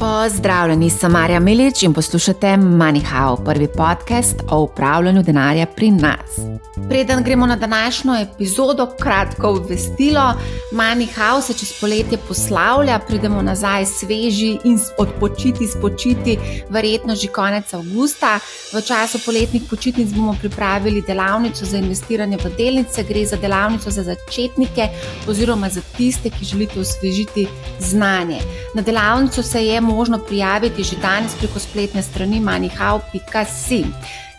Pozdravljeni, sem Marja Milič in poslušate MoneyHow, prvi podcast o upravljanju denarja pri nas. Preden gremo na današnjo epizodo, kratko obvestilo. MoneyHow se čez poletje poslavlja, pridemo nazaj sveži in odpočiti, spočiti, verjetno že konec avgusta. V času poletnih počitnic bomo pripravili delavnico za investiranje v delnice. Gre za delavnico za začetnike oziroma za tiste, ki želite osvežiti znanje. Na delavnico se je možno prijaviti že danes preko spletne strani manihau.com.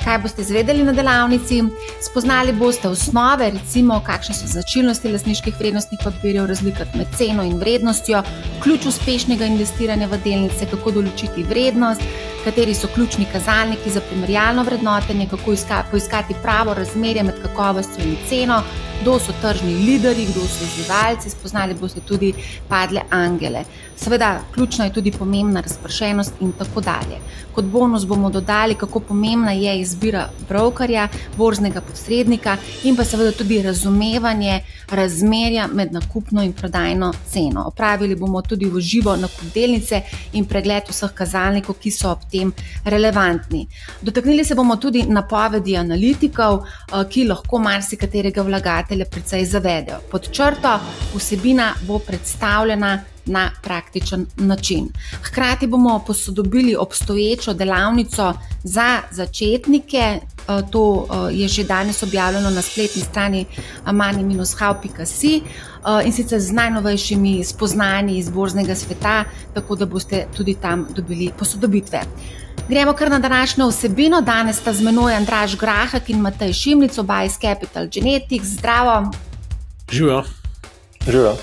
Kaj boste izvedeli na delavnici? Spoznali boste osnove, recimo, kakšne so značilnosti lasniških vrednostnih papirjev, razlika med ceno in vrednostjo, ključ uspešnega investiranja v delnice, kako določiti vrednost, kateri so ključni kazalniki za primerjalno vrednotenje, kako poiskati pravo razmerje med kakovostjo in ceno, kdo so tržni lideri, kdo so izzivalci, spoznali boste tudi padle angele. Seveda, ključna je tudi pomembna razpršenost in tako dalje. Kot bonus bomo dodali, kako pomembna je izbira brokerja, borznega posrednika in pa seveda tudi razumevanje razmerja med nakupno in prodajno ceno. Opravili bomo tudi v živo nakup delnice in pregled vseh kazalnikov, ki so ob tem relevantni. Dotaknili se bomo tudi napovedi analitikov, eh, ki lahko marsikaterega vlagatelja precej zavedajo. Pod črto vsebina bo predstavljena na praktičen način. Hkrati bomo posodobili obstoječo delavnico za začetnike. Eh, to eh, je že danes objavljeno na spletni strani amani-how.si eh, in sicer z najnovejšimi spoznanji iz borznega sveta, tako da boste tudi tam dobili posodobitve. Gremo kar na današnjo vsebino. Danes sta z menoj Andraš Grahak in Matej Šimlic, oba iz Capital Genetics. Zdravo. Živijo. Živijo.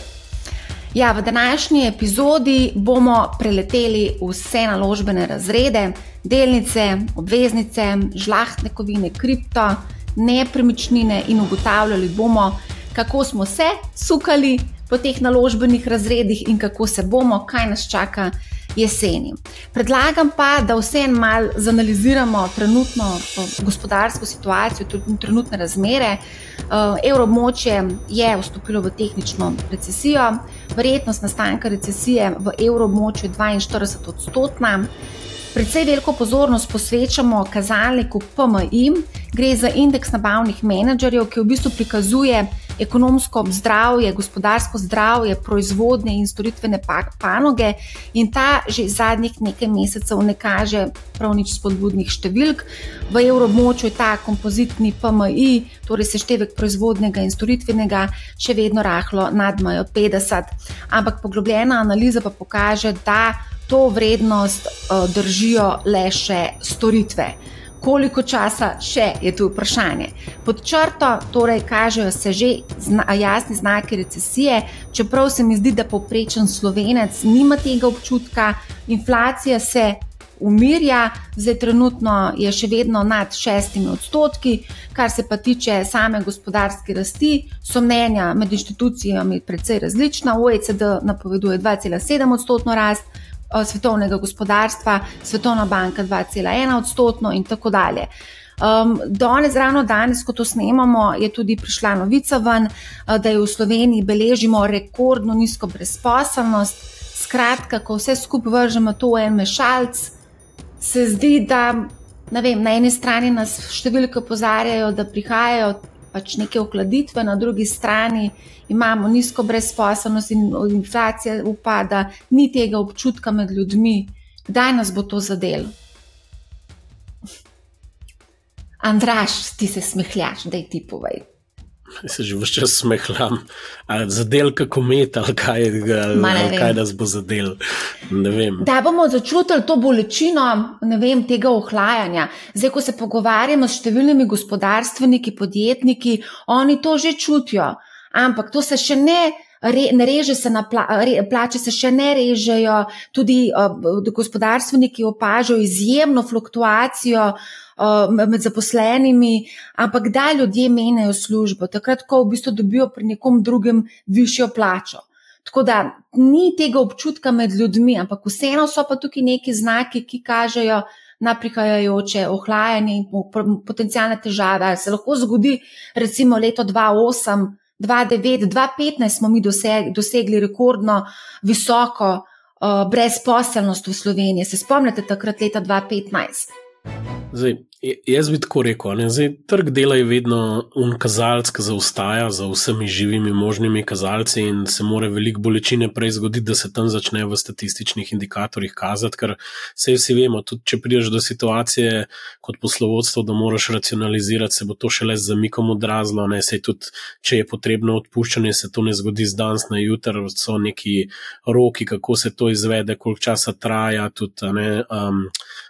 Ja, v današnji epizodi bomo preleteli vse naložbene razrede, delnice, obveznice, žlahtne kovine, kripto, nepremičnine in ugotavljali bomo, kako smo se sukali po teh naložbenih razredih in kako se bomo, kaj nas čaka jeseni. Predlagam pa, da vsem mal zanaliziramo trenutno gospodarsko situacijo, trenutne razmere. Eh, evroobmočje je vstopilo v tehnično recesijo, verjetnost nastanka recesije v evroobmočju je 42 odstotna. Predvsej veliko pozornost posvečamo kazalniku PMI, gre za indeks nabavnih menedžerjev, ki v bistvu prikazuje ekonomsko zdravje, gospodarsko zdravje, proizvodne in storitvene panoge, in ta že zadnjih nekaj mesecev ne kaže prav nič spodbudnih številk. V evroobmočju je ta kompozitni PMI, torej seštevek proizvodnega in storitvenega, še vedno rahlo nad majo 50, ampak poglobljena analiza pa pokaže, da to vrednost uh, držijo le še storitve koliko časa še je tu vprašanje. Pod črto torej kažejo se že zna, jasni znaki recesije, čeprav se mi zdi, da povprečen slovenec nima tega občutka, inflacija se. Umirja, zdaj trenutno je še vedno nad šestimi odstotki, kar se pa tiče same gospodarske rasti, so mnenja med inštitucijami precej različna. OECD napoveduje 2,7 odstotno rast, svetovnega gospodarstva, Svetovna banka 2,1 odstotno in tako dalje. Um, danes, ravno danes, ko to snemamo, je tudi prišla novica ven, uh, da je v Sloveniji beležimo rekordno nizko brezposelnost. Skratka, ko vse skupaj vržemo to v en mešalc, se zdi, da vem, na eni strani nas številke opozarjajo, da prihajajo pač neke okladitve, na drugi strani imamo nizko brezposobnost in inflacija upada, ni tega občutka med ljudmi, kdaj nas bo to zadelo. Andraš, ti se smehljaš, da ti povej. Se že vse čas smehljam, ali zadel kako met, ali kaj, ali, ali kaj nas bo zadel. Da bomo začutili to bolečino vem, tega ohlajanja. Zdaj, ko se pogovarjamo s številnimi gospodarstveniki, podjetniki, oni to že čutijo, ampak to se še ne. Re, ne reže se na pla, re, plače, se še ne režejo, tudi uh, gospodarstveniki opažajo izjemno fluktuacijo med zaposlenimi, ampak da ljudje menjajo službo, takrat, ko v bistvu dobijo pri nekom drugem višjo plačo. Tako da ni tega občutka med ljudmi, ampak vseeno so pa tukaj neki znaki, ki kažejo na prihajajoče ohlajanje in potencijalne težave. Se lahko zgodi, recimo leto 2008, 2009, 2015 smo mi dosegli rekordno visoko uh, brezposelnost v Sloveniji. Se spomnite takrat leta 2015? Zdaj, jaz bi tako rekel, Zdaj, trg dela je vedno un kazalec, ki zaostaja za vsemi živimi možnimi kazalci in se more veliko bolečine prej zgoditi, da se tam začne v statističnih indikatorjih kazati, ker vse vsi vemo, tudi če prideš do situacije kot poslovodstvo, da moraš racionalizirati, se bo to šele z zamikom odrazilo, ne. Se tudi, če je potrebno odpuščanje, se to ne zgodi z danes na jutr, so neki roki, kako se to izvede, koliko časa traja, tudi, ne, um,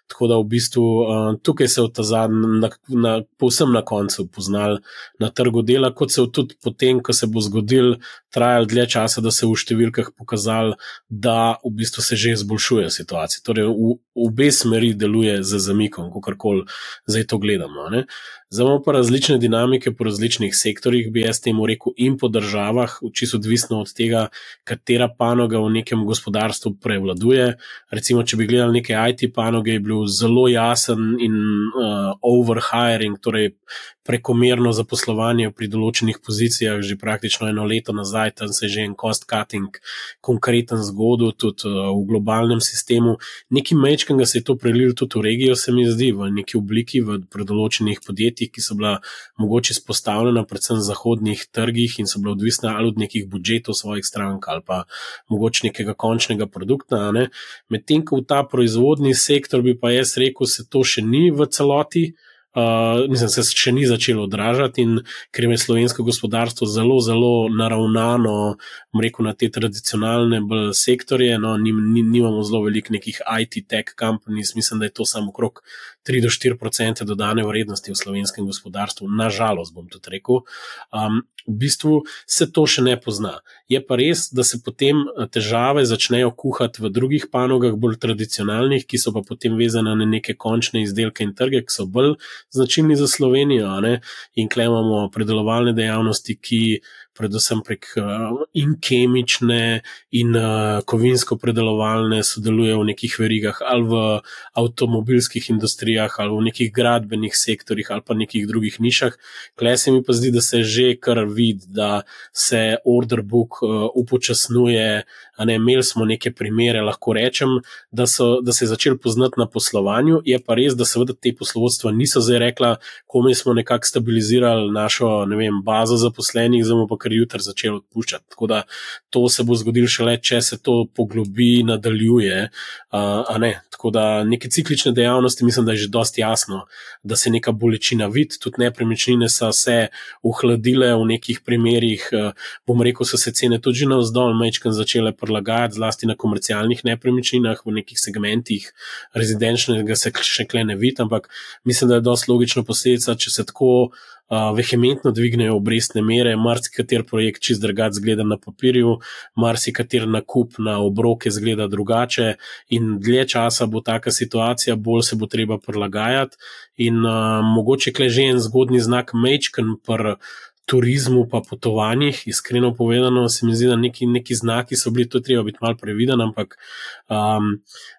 Tako da v bistvu uh, tukaj se je ta zadnji, na, na, povsem na koncu, poznal na trgu dela, kot se tudi potem, ko se bo zgodil, trajal dlje časa, da se v številkah pokazal, da v bistvu se že izboljšuje situacija. Torej, v, v obe smeri deluje z zamikom, kako koli zdaj to gledamo. Ne? Zdaj imamo pa različne dinamike po različnih sektorjih, bi jaz temu rekel, in po državah, čisto odvisno od tega, katera panoga v nekem gospodarstvu prevladuje. Recimo, če bi gledali neke IT panoge, je bil zelo jasen in uh, overhiring, torej prekomerno zaposlovanje pri določenih pozicijah, že praktično eno leto nazaj, tam se je že en cost cutting konkreten zgodil, tudi uh, v globalnem sistemu. Neki mečkam ga se je to prelil tudi v regijo, se mi zdi, v neki obliki, v predoločenih podjetjih, ki so bila mogoče izpostavljena predvsem na zahodnih trgih in so bila odvisna ali od nekih budžetov svojih strank ali pa mogoče nekega končnega produkta. Ne? Medtem ko v ta proizvodni sektor bi pa jaz rekel, se to še ni v celoti uh, mislim, se še ni začelo odražati in ker je slovensko gospodarstvo zelo, zelo naravnano, rekel na te tradicionalne sektorje, no, nimamo zelo veliko nekih IT-tech companies, mislim, da je to samo okrog 3 do 4 odstotke dodane vrednosti v slovenskem gospodarstvu, nažalost, bom tudi rekel. Um, v bistvu se to še ne pozna. Je pa res, da se potem eh, težave začnejo kuhati v drugih panogah, bolj tradicionalnih, ki so pa potem vezane na neke končne izdelke in trge, ki so bolj značilni za Slovenijo. In klemamo predelovalne dejavnosti, ki predvsem prek uh, in kemične in uh, kovinsko predelovalne sodelujejo v nekih verigah ali v avtomobilskih industrijah ali v nekih gradbenih sektorjih ali pa nekih drugih nišah. Klej se mi pa zdi, da se že kar vidi, da se order book uh, upočasnjuje. Ne, imeli smo neke primere, lahko rečem, da, so, da se je začel poznati na poslovanju. Je pa res, da seveda te poslovodstva niso zdaj rekla, kome smo nekako stabilizirali našo vem, bazo zaposlenih, zdaj pa kar jutri začel odpuščati. Tako da to se bo zgodilo šele, če se to poglobi, nadaljuje. Uh, ne. Tako da neke ciklične dejavnosti, mislim, da je že dosti jasno, da se neka bolečina vidi, tudi nepremičnine so se uhladile v nekih primerjih. Uh, bom rekel, so se cene tudi na vzdolj mečkam začele prilagajati, zlasti na komercialnih nepremičninah, v nekih segmentih rezidenčnega se še kle ne vidi, ampak mislim, da je dosti logično posledica, če se tako vehementno dvignejo obrestne mere, marsikater projekt čist drugače zgleda na papirju, marsikater nakup na obroke zgleda drugače in dlje časa bo taka situacija, bolj se bo treba prilagajati in uh, mogoče kle že en zgodni znak mečken pr turizmu pa potovanjih, iskreno povedano, se mi zdi, da neki, neki znaki so bili, to treba biti malo previden, ampak um,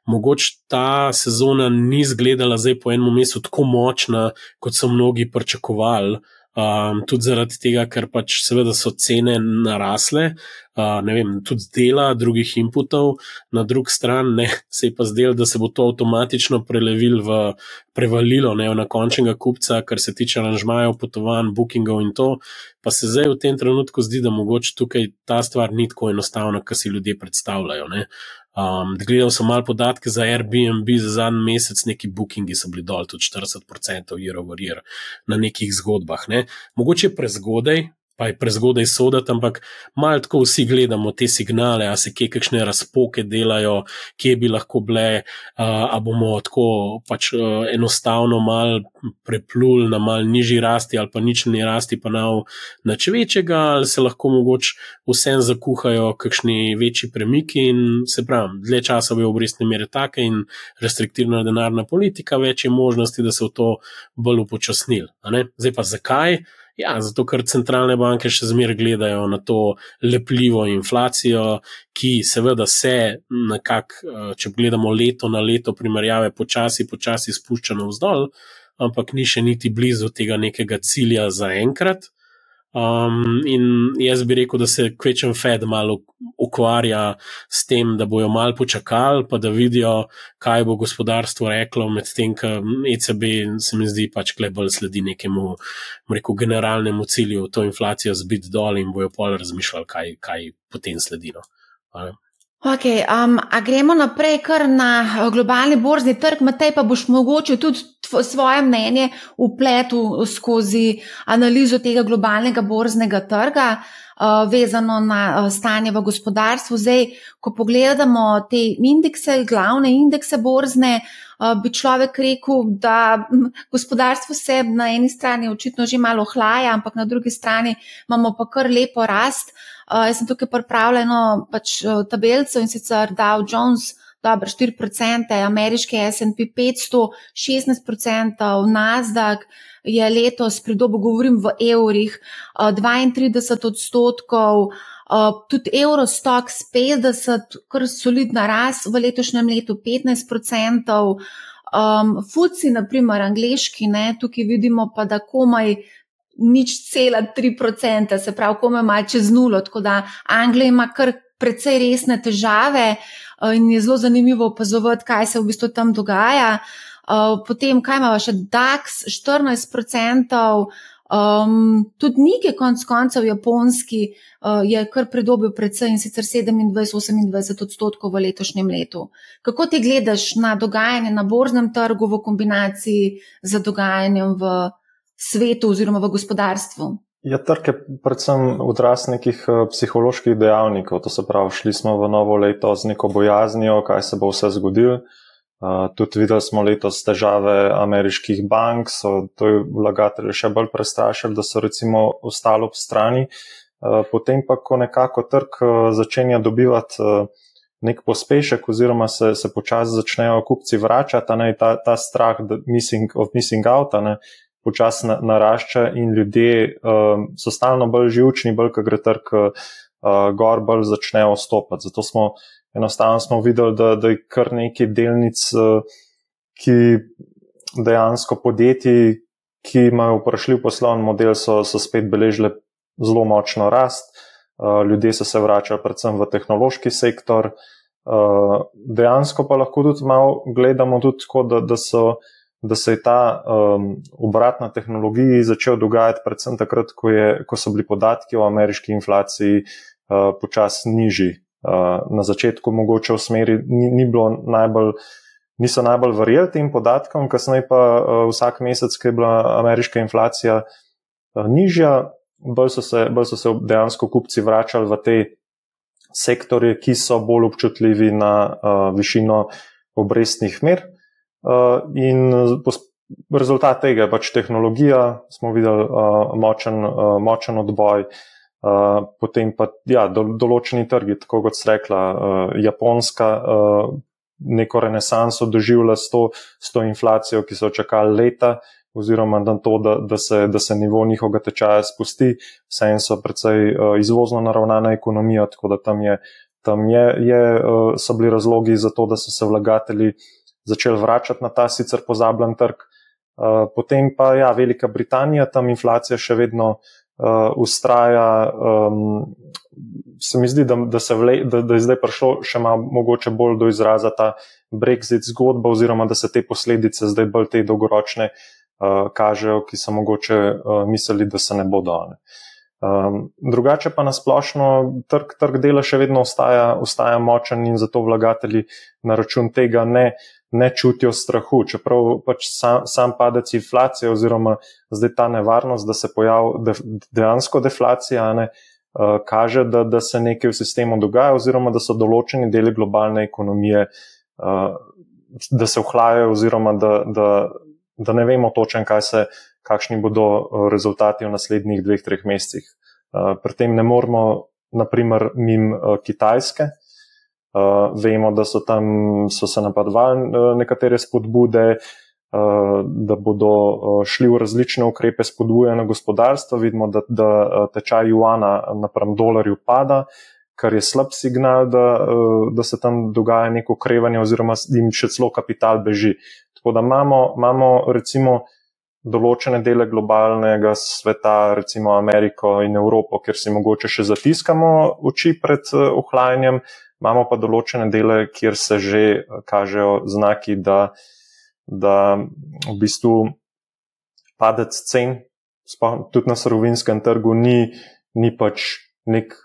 mogoče ta sezona ni izgledala zdaj po enem mesecu tako močna, kot so mnogi pričakovali. Um, tudi zaradi tega, ker pač seveda so cene narasle, uh, ne vem, tudi dela drugih inputov, na drugi strani se je pa zdelo, da se bo to avtomatično prelevilo v prevalilo ne, na končnega kupca, kar se tiče aranžmajev, potovanj, bookingov in to. Pa se zdaj v tem trenutku zdi, da mogoče tukaj ta stvar ni tako enostavna, kot si ljudje predstavljajo. Ne. Um, gledal sem malo podatke za Airbnb za zadnji mesec, neki bookingi so bili dol, tudi 40% year over year na nekih zgodbah. Ne. Mogoče prezgodaj, pa je prezgodaj sodati, ampak malo tako vsi gledamo te signale, a se kje kakšne razpoke delajo, kje bi lahko bile, a bomo tako pač enostavno mal preplul na mal nižji rasti ali pa nični rasti, pa na nič večjega, ali se lahko mogoče vsem zakuhajo kakšni večji premiki in se pravi, dlje časa bo obrestne mere take in restriktivna denarna politika, več je možnosti, da se v to bolj upočasnil. Zdaj pa zakaj? Ja, zato ker centralne banke še zmeraj gledajo na to lepljivo inflacijo, ki seveda se nekako, eh, če gledamo leto na leto primerjave, počasi, počasi spušča navzdol, ampak ni še niti blizu tega nekega cilja za enkrat. Um, in jaz bi rekel, da se kvečem Fed malo ukvarja s tem, da bojo malo počakali, pa da vidijo, kaj bo gospodarstvo reklo, medtem ko ECB se mi zdi pač klej bolj sledi nekemu rekel, generalnemu cilju, to inflacijo zbiti dol in bojo pol razmišljali, kaj, kaj potem sledi. No. Okay, um, a gremo naprej kar na uh, globalni borzni trg, Matej, pa boš mogoče tudi svoje mnenje upletel skozi analizo tega globalnega borznega trga, uh, vezano na uh, stanje v gospodarstvu. Zdaj, ko pogledamo te indekse, glavne indekse borzne, uh, bi človek rekel, da gospodarstvo se na eni strani očitno že malo hlaja, ampak na drugi strani imamo pa kar lepo rast. Uh, jaz sem tukaj pripravila eno pač, uh, tabelico in sicer Dow Jones, dobro 4%, ameriški SP 500, 16%, Nasdaq je letos, pri dobu govorim v evrih, uh, 32 odstotkov. Uh, tudi Eurostox 50, kar solidna rast v letošnjem letu 15%. Um, Fuci, naprimer, angliški, ne, tukaj vidimo pa, da komaj nič cela tri procente, se pravi, kome ima čez nulo. Tako da Anglija ima kar precej resne težave eh, in je zelo zanimivo opazovati, kaj se v bistvu tam dogaja. Eh, potem, kaj ima še DAX, 14 procentov. Um, tudi nekaj konc koncev japonski uh, je kar predobil predvsem in sicer 27-28 odstotkov v letošnjem letu. Kako ti gledaš na dogajanje na borznem trgu v kombinaciji z dogajanjem v svetu oziroma v gospodarstvu? Ja, trg je predvsem odraz nekih eh, psiholoških dejavnikov. To se pravi, šli smo v novo leto z neko bojaznijo, kaj se bo vse zgodilo. Uh, tudi videli smo letos težave ameriških bank, so to vlagatelje še bolj prestrašili, da so recimo ostali ob strani. Uh, potem pa, ko nekako trg uh, začenja dobivati uh, nek pospešek oziroma se, se počasi začnejo kupci vračati, ne, ta, ta strah missing, of missing out, ne, počasi narašča in ljudje um, so stalno bolj živčni, bolj ko gre trg uh, gor, bolj začnejo stopati. Zato smo enostavno smo videli, da, da je kar nekaj delnic, uh, ki dejansko podjetji, ki imajo vprašljiv poslovni model, so, so spet beležile zelo močno rast. Uh, ljudje so se vračali predvsem v tehnološki sektor. Uh, dejansko pa lahko tudi malo gledamo tudi tako, da, da so da se je ta um, obrat na tehnologiji začel dogajati predvsem takrat, ko, je, ko so bili podatki o ameriški inflaciji uh, počasi nižji. Uh, na začetku mogoče v smeri ni, ni bilo najbolj. Niso najbolj verjeli tem podatkom, kasneje pa uh, vsak mesec, ki je bila ameriška inflacija uh, nižja, bolj so, se, bolj so se dejansko kupci vračali v te sektorje, ki so bolj občutljivi na uh, višino obrestnih mer. Uh, in rezultat tega je pač tehnologija, smo videli uh, močen, uh, močen odboj, uh, potem pa ja, do, določeni trgi, tako kot ste rekla, uh, Japonska. Uh, Neko renesanso doživlja s to, s to inflacijo, ki so čakali leta, oziroma na to, da, da, se, da se nivo njihovega tečaja spusti, vse en so precej uh, izvozno naravnana ekonomija, tako da tam, je, tam je, je, uh, so bili razlogi za to, da so se vlagatelji uh, začeli vračati na ta sicer pozabljen trg. Uh, potem pa ja, Velika Britanija, tam inflacija še vedno uh, ustraja. Um, se mi zdi, da, da, vle, da, da je zdaj prišlo še malo mogoče bolj do izraza ta Brexit zgodba, oziroma da se te posledice zdaj bolj te dolgoročne uh, kažejo, ki so mogoče uh, mislili, da se ne bodo. Ne. Um, drugače pa nasplošno trg, trg dela še vedno ostaja, ostaja močen in zato vlagatelji na račun tega ne uh, ne čutijo strahu, čeprav pač sam, sam padec inflacije, oziroma zdaj ta nevarnost, da se pojavi de, dejansko deflacija, ne, uh, kaže, da, da se nekaj v sistemu dogaja, oziroma da so določeni deli globalne ekonomije, uh, da se ohlajajo, oziroma da, da, da ne vemo točno, kakšni bodo uh, rezultati v naslednjih dveh, treh mesecih. Uh, pri tem ne moramo, naprimer, mim uh, Kitajske. Uh, vemo, da so tam so se napadvali uh, nekatere spodbude, uh, da bodo uh, šli v različne ukrepe spodbujanja gospodarstva. Vidimo, da, da tečaj juana napram dolarju pada, kar je slab signal, da, uh, da se tam dogaja neko okrevanje oziroma jim še celo kapital beži. Tako da imamo, imamo recimo določene dele globalnega sveta, recimo Ameriko in Evropo, kjer si mogoče še zatiskamo oči pred ohlajanjem, imamo pa določene dele, kjer se že kažejo znaki, da, da v bistvu padec cen, tudi na surovinskem trgu, ni, ni pač nek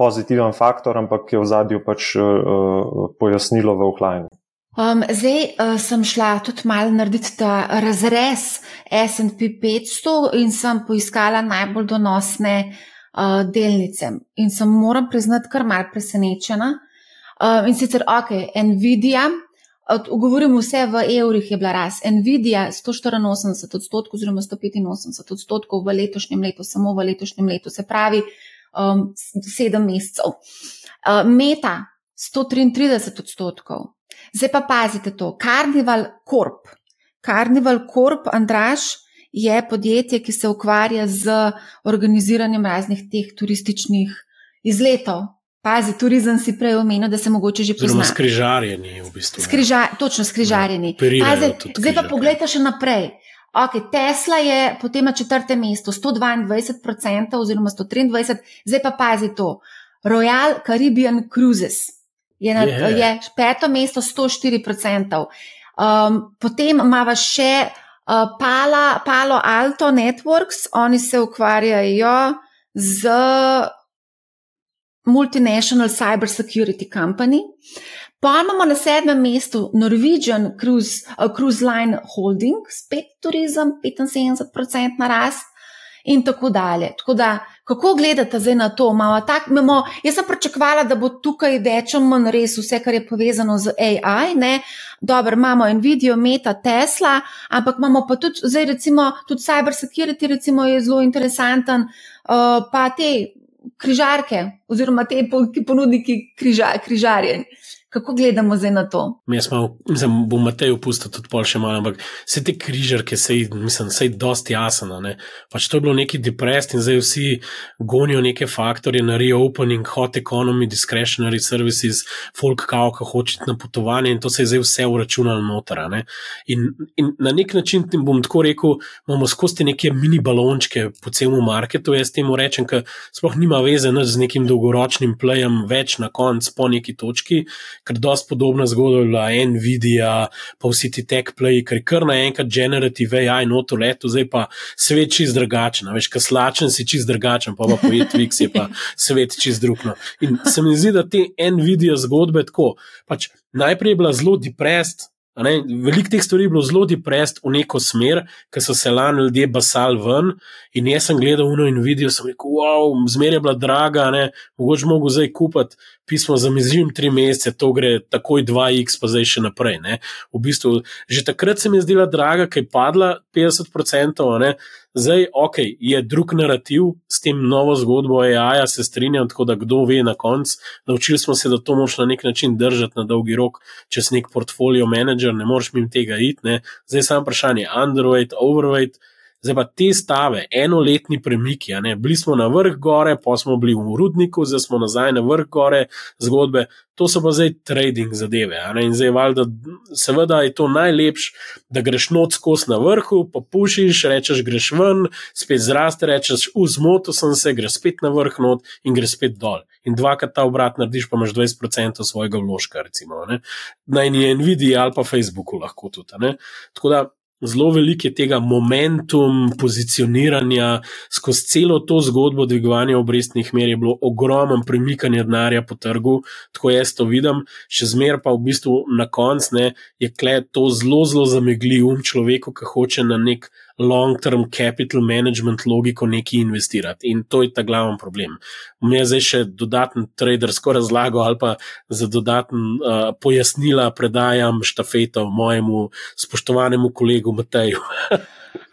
pozitiven faktor, ampak je v zadju pač uh, pojasnilo v ohlajanju. Um, zdaj uh, sem šla tudi malo narediti ta razrez SP 500 in sem poiskala najbolj donosne uh, delnice. In sem, moram priznati, kar mal presenečena. Uh, in sicer, ok, Nvidia, govorim vse v evrih, je bila rast. Nvidia 184 odstotkov, oziroma 185 odstotkov v letošnjem letu, samo v letošnjem letu, se pravi um, sedem mesecev. Uh, Meta 133 odstotkov. Zdaj pa pazite to, Carnival Corp. Carnival Corp, Andraš, je podjetje, ki se ukvarja z organiziranjem raznih teh turističnih izletov. Pazi, turizem si prej omenil, da se mogoče že pozna. Skrižarjeni, v bistvu. Skriža, točno, skrižarjeni. Ja, Pazi, zdaj pa pogledaj še naprej. Okay, Tesla je potem na četrtem mestu, 122%, oziroma 123%, zdaj pa pazi to. Royal Caribbean Cruises, je na yeah. je peto mesto 104%. Um, potem imamo še uh, Pala, Palo Alto Networks, oni se ukvarjajo z Multinational Cyber Security Company. Pa imamo na sedmem mestu Norwegian Cruise, uh, Cruise Line Holding, spet turizem, 75% na rast in tako dalje. Tako da, kako gledate zdaj na to? Tak, imamo, jaz sem pričakovala, da bo tukaj več ali manj res vse, kar je povezano z AI. Ne? Dobro, imamo Nvidia, Meta, Tesla, ampak imamo pa tudi, zdaj recimo, tudi cyber security, recimo, je zelo interesanten, uh, pa te križarke, oziroma te ponudniki križa, križarjenja. Kako gledamo zdaj na to? Jaz malo, mislim, bom Matej opustil tudi pol še malo, ampak vse te križarke, sej, mislim, sej dosti jasno. Ne? Pač to je bilo neki depressed in zdaj vsi gonijo neke faktorje na reopening, hot economy, discretionary services, folk kao, ko hočete na potovanje in to se je zdaj vse uračunalo noter. In, in na nek način, bom tako rekel, imamo skozi neke mini balončke po celem marketu, jaz temu rečem, ker sploh nima veze z nekim dolgoročnim plejem več na konc po neki točki ker dosta podobna zgodba je bila Nvidia, pa vsi ti tech play, ker kar naenkrat generative AI noto leto, zdaj pa svet čist drugačen, veš, kaj slačen si čist drugačen, pa pa po Etvix je pa svet čist drugno. In se mi zdi, da te Nvidia zgodbe tako, pač najprej je bila zelo depressed, Veliko teh stvari je bilo zelo deprest v neko smer, ker so se lani ljudje basali ven. In jaz sem gledal uno in videl, sem rekel, wow, zmer je bila draga, ne? mogoče mogo zdaj kupiti pismo za mizim tri mesece, to gre takoj 2x, pa zdaj še naprej. V bistvu, že takrat se mi je zdela draga, ker je padla 50%, ne? Zdaj, ok, je drug narativ s tem novo zgodbo AI, se strinjam, tako da kdo ve na koncu. Naučili smo se, da to moš na nek način držati na dolgi rok, čez nek portfolio manager, ne moreš mi tega iti. Ne. Zdaj samo vprašanje, underweight, overweight. Zdaj pa te stave, enoletni premiki, ne, bili smo na vrh gore, pa smo bili v Rudniku, zdaj smo nazaj na vrh gore, zgodbe, to so pa zdaj trading zadeve. In zdaj, valjda, seveda je to najlepš, da greš noč skozi na vrhu, pa pušiš, rečeš, greš ven, spet zraste, rečeš, vzmoto sem se, greš spet na vrh not in greš spet dol. In dvakrat ta obrat narediš, pa imaš 20% svojega vložka, recimo. Ne. Ni Nvidia ali pa Facebooku lahko tudi. Tako da zelo veliko je tega momentum, pozicioniranja, skozi celo to zgodbo dvigovanja obrestnih mer je bilo ogromno premikanja denarja po trgu, tako jaz to vidim, še zmer pa v bistvu na koncu je to zelo, zelo zamegli um človeku, ki hoče na nek long-term capital management logiko neki investirati. In to je ta glavni problem. Mi je zdaj še dodaten tradersko razlago ali pa za dodaten uh, pojasnila predajam štafeto mojemu spoštovanemu kolegu Mateju.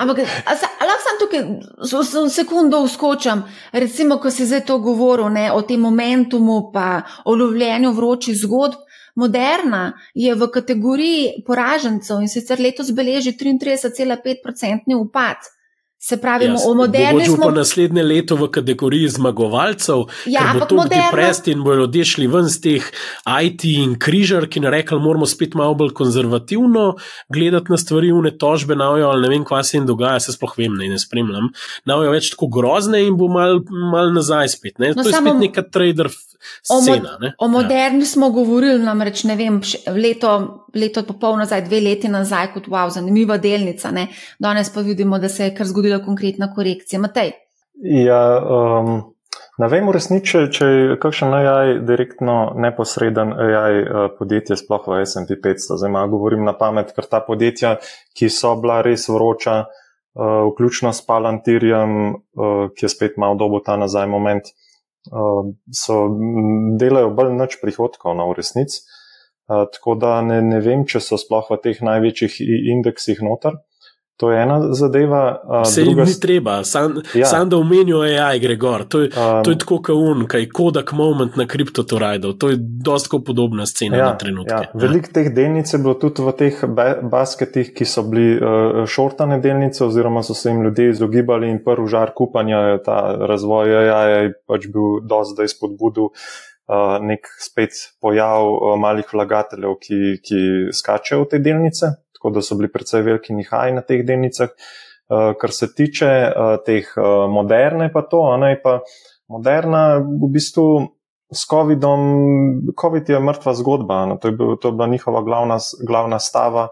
Ampak, lahko sem tukaj za sekundo uskočam. Recimo, ko si zdaj to govoril ne, o tem momentumu, pa o lovljenju vročih zgodb. Moderna je v kategoriji poražencev in sicer letos beleži 33,5-odstotni upad. Se pravi, Jaz, v moderni smo smo pa naslednje leto v kategoriji zmagovalcev, Ja, bo to deprest in bodo ljudje šli ven z teh IT in križar, ki ne rekli, moramo spet malo bolj konzervativno gledati na stvari, une tožbe navijo ali ne vem, kaj se jim dogaja, se sploh vem, ne, ne spremljam. Navijo več tako grozne in bo mal, mal nazaj spet. Ne. No, to je spet neka trader O mo- scena. ne. O moderni smo govorili, namreč ne vem, leto, leto pa pol nazaj, dve leti nazaj, kot wow, zanimiva delnica. Ne? Danes pa vidimo, da se je kar zgodila konkretna korekcija. Matej, Ja, um, ne vem, v resnici, če, je kakšen AI direktno neposreden AI uh, podjetje, sploh v SP 500. Zdaj malo govorim na pamet, ker ta podjetja, ki so bila res vroča, uh, vključno s Palantirjem, uh, ki je spet malo dobo ta nazaj moment, uh, so, delajo bolj nič prihodkov na v resnici. Uh, tako da ne, ne vem, če so sploh v teh največjih indeksih noter. To je ena zadeva. Uh, jim druga ni treba, sam, Ja. ja. sam da omenijo AI, gre gor. To je, um, to je tako kot un, kaj Kodak moment na kriptotorajdov. To je dosto podobna scena na trenutke. Ja, Veliko teh delnic je bilo tudi v teh ba- basketih, ki so bili uh, šortane delnice, oziroma so se jim ljudje izogibali in prvi žar kupanja, je ta razvoj AI je pač bil dosti zdaj spodbudil. Uh, nek spet pojav uh, malih vlagateljev, ki, ki skačejo v te delnice, tako da so bili precej veliki nihaji na teh delnicah. Uh, kar se tiče uh, teh uh, moderne, pa to, a ne pa moderna, v bistvu s COVID-om, COVID je mrtva zgodba, to, je bil, to je bila njihova glavna, glavna stava.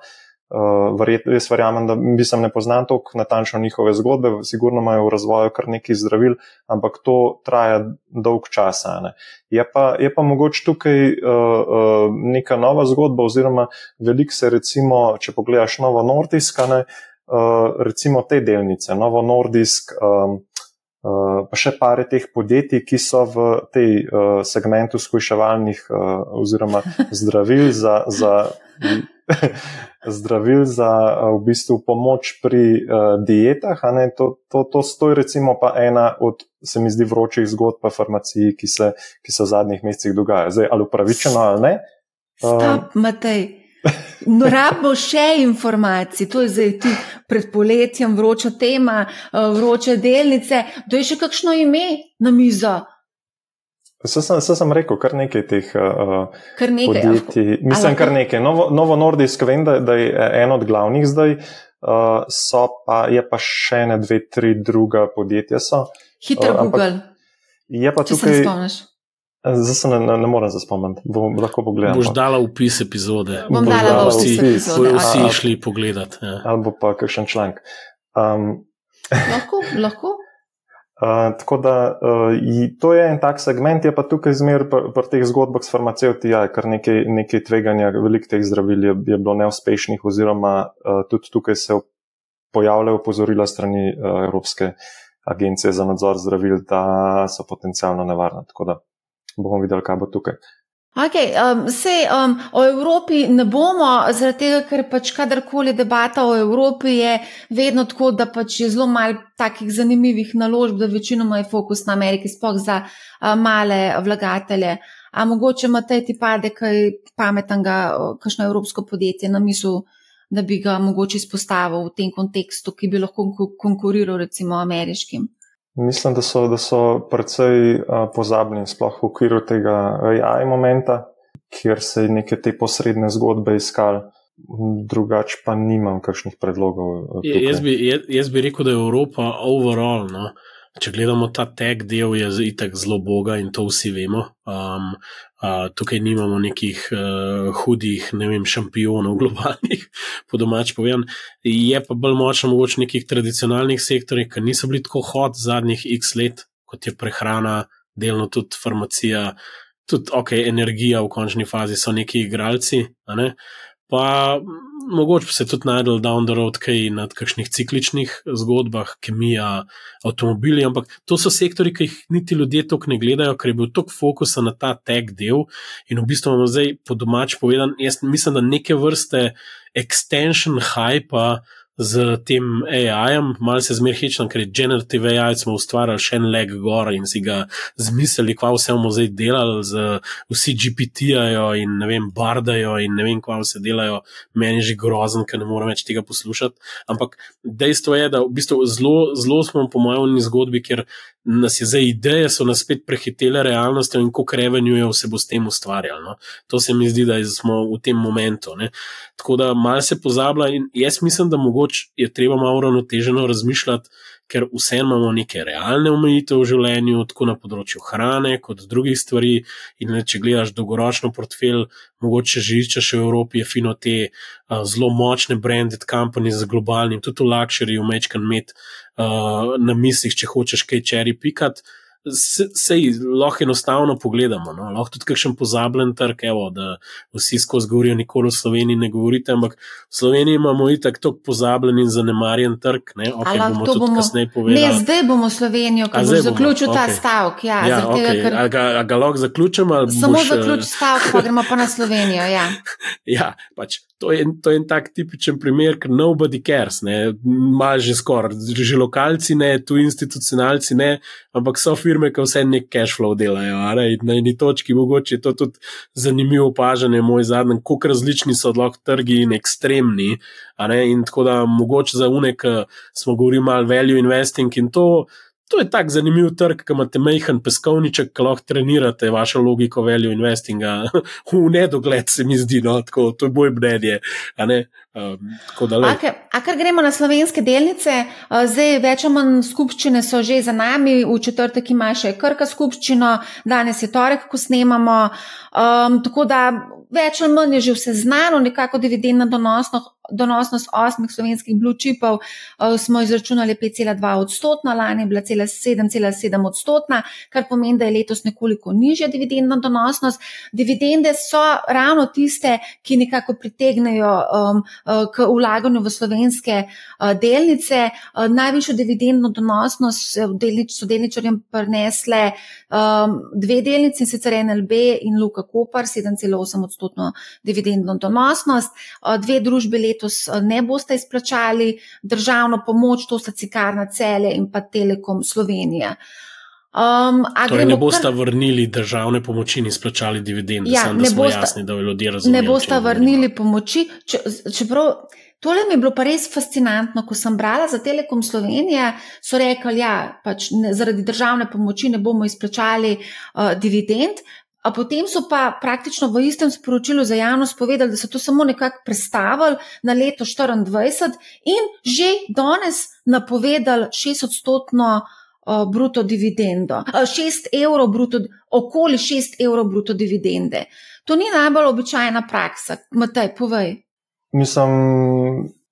Uh, verjet, jaz verjamem, da mislim, ne poznam toliko natančno njihove zgodbe, sigurno imajo v razvoju kar nekaj zdravil, ampak to traja dolg časa. Ne. Je, pa, je pa mogoče tukaj uh, uh, neka nova zgodba, oziroma veliko se recimo, če pogledaš Novo Nordisk, ne, uh, recimo te delnice, Novo Nordisk. Um, Uh, pa še pare teh podjetij, ki so v tej uh, segmentu skuševalnih uh, oziroma zdravil za, za, zdravil za uh, v bistvu pomoč pri uh, dietah. To, to, to, to je recimo pa ena od, se mi zdi, vročih zgodb v farmaciji, ki se, ki se v zadnjih mesecih dogaja. Zdaj, ali upravičeno ali ne. Um, stop, Matej. No, rabimo še informacij, to je zdaj ti pred poletjem vroča tema, eh, vroče delnice. Da je še kakšno ime na mizo, Vse sem, vse sem rekel, kar nekaj teh uh, kar nekaj. podjetij. Mislim, lahko- kar nekaj. Novo, Novo Nordisk, vem, da, da je en od glavnih zdaj, uh, so pa, je pa še ne dve, tri druga podjetja. So. Hitro Uh, ampak Google, Je pa če se tukaj, spomniš. zdaj se ne, ne, ne morem se spomniti, bom lahko pogledal. Boš dala upis epizode. Bom Boš dala dala v vsi, epizode. bojo vsi šli pogledat. Ja. Ali bo pa kakšen članek. Um, Lahko, lahko. Uh, tako da uh, to je en tak segment, je pa tukaj zmer pri pr teh zgodbah s farmacevti, ja, kar nekaj, nekaj tveganja, veliko teh zdravil je, je bilo neuspešnih, oziroma uh, tudi tukaj se pojavljajo opozorila strani uh, Evropske agencije za nadzor zdravil, da so potencialno nevarna. Tako da bomo videli, kaj bo tukaj. Okay, um, se, um, o Evropi ne bomo, tega, ker pač kadarkoli debata o Evropi je vedno tako, da pač je zelo malo takih zanimivih naložb, da večinoma je fokus na Ameriki, sploh za uh, male vlagatelje. A mogoče ima ti pade kaj pametnega, kakšno evropsko podjetje na mislu, da bi ga mogoče izpostavil v tem kontekstu, ki bi lahko konku- konkuriral recimo ameriškim. Mislim, da so, da so precej pozabljeni, sploh v okviru tega AI momenta, kjer se je neke te posredne zgodbe iskal, drugače pa nimam kakšnih predlogov. uh, Je-. Jaz bi, jaz bi rekel, da je Evropa overall. No? Če gledamo ta tech del, je itak zelo boga in to vsi vemo. Um, uh, tukaj nimamo nekih uh, hudih, ne vem, šampionov globalnih, po domač povem. Je pa bolj močno mogoče nekih tradicionalnih sektorjev, ki niso bili tako hot zadnjih x let, kot je prehrana, delno tudi farmacija, tudi ok, energija v končni fazi so neki igralci. Ne? Pa mogoče se tudi najdel down the road kaj nad kakšnih cikličnih zgodbah, kemija, avtomobili, ampak to so sektori, ki jih niti ljudje toliko ne gledajo, ker je bil toliko fokusa na ta tech del. In v bistvu imamo zdaj po domač povedan, jaz mislim, da neke vrste extension hypa z tem AI-jem, malo se zmerhečam, ker je generative AI, smo ustvarjali še en leg gor in si ga zmislili, kva vse bomo zdaj delali, z vsi GPT-jajo in ne vem, bardajo in ne vem, kva vse delajo, meni je že grozen, ker ne morem več tega poslušati. Ampak dejstvo je, da v bistvu zelo, zelo smo po mojem zgodbi, ker nas je zdaj ideje, so nas spet prehitele realnostjo in koliko revenue se bo s tem ustvarjalo. No? To se mi zdi, da smo v tem momentu. Ne? Tako da malo se pozablja in jaz mislim, da mogoče je treba malo uravnoteženo razmišljati, ker vse imamo neke realne omejitve v življenju, tako na področju hrane, kot drugih stvari. In ne, če gledaš dolgoročno portfelj, mogoče že iščeš v Evropi, je fino te uh, zelo močne branded companies z globalnim, tudi v v mečkan med uh, na mislih, če hočeš kaj čeri pikati sej lahko enostavno pogledamo. No? Lahko tudi kakšen pozabljen trg, evo, da vsi skozi govorijo, nikoli v Sloveniji ne govorite, ampak v Sloveniji imamo itak tako pozabljen in zanemarjen trg. Ne, okay, bomo to bomo kasneje povedali. Ne, zdaj bomo Slovenijo, ko bomo zaključili okay. ta stavek. Ja, ja, okay. tega, ker... a, ga, a ga lahko zaključimo? Samo boš... zaključiti stavek, pa gremo pa na Slovenijo. Ja, ja pač. To je, to je en tak tipičen primer, ker nobody cares, malo že skoraj, že lokalci ne, tu institucionalci ne, ampak so firme, ki vse nek cash flow delajo. Na eni točki mogoče je to tudi zanimivo opažanje, moj zadnji, kako različni so lahko trgi in ekstremni. In tako da mogoče za unek smo govorili malo value investing in to. To je tako zanimiv trg, ki imate majhen peskovniček, ki lahko trenirate vašo logiko value investinga v nedogled, se mi zdi, no, tako, to je boj mnenje. Um, a ker gremo na slovenske delnice, zdaj več ali manj skupščine so že za nami, v četrtek ima še krka skupščino, danes je torek, ko snemamo. Um, tako da več ali manj je že vse znano, nekako dividendna donosnost donosnost osmih slovenskih blue chipov uh, smo izračunali 5,2 odstotna, lani je bila 7,7 odstotna, kar pomeni, da je letos nekoliko nižja dividendna donosnost. Dividende so ravno tiste, ki nekako pritegnejo um, k vlaganju v slovenske uh, delnice. Uh, najvišjo dividendno donosnost so delničarjem prinesle um, dve delnici, in sicer NLB in Luka Kopar, 7,8 odstotno dividendno donosnost. Dve družbe letos eh, ne boste izplačali državno pomoč, to sta Cikarna Celje in pa Telekom Slovenija. Um, torej ne boste kar... vrnili državne pomoči in izplačali dividende, ja, sam, da smo bosta, jasni, da ljudje razumejo. Ne boste vrnili pomoči, če, čeprav tole mi je bilo pa res fascinantno, ko sem brala za Telekom Slovenije, so rekli, ja, pač ne, zaradi državne pomoči ne bomo izplačali uh, dividend, A potem so pa praktično v istem sporočilu za javnost povedali, da so to samo nekako predstavili na leto 2024 in že danes napovedali 6-odstotno uh, bruto dividendo, 6 evrov bruto, okoli 6 evrov bruto dividende. To ni najbolj običajna praksa. Matej, povej. Mislim,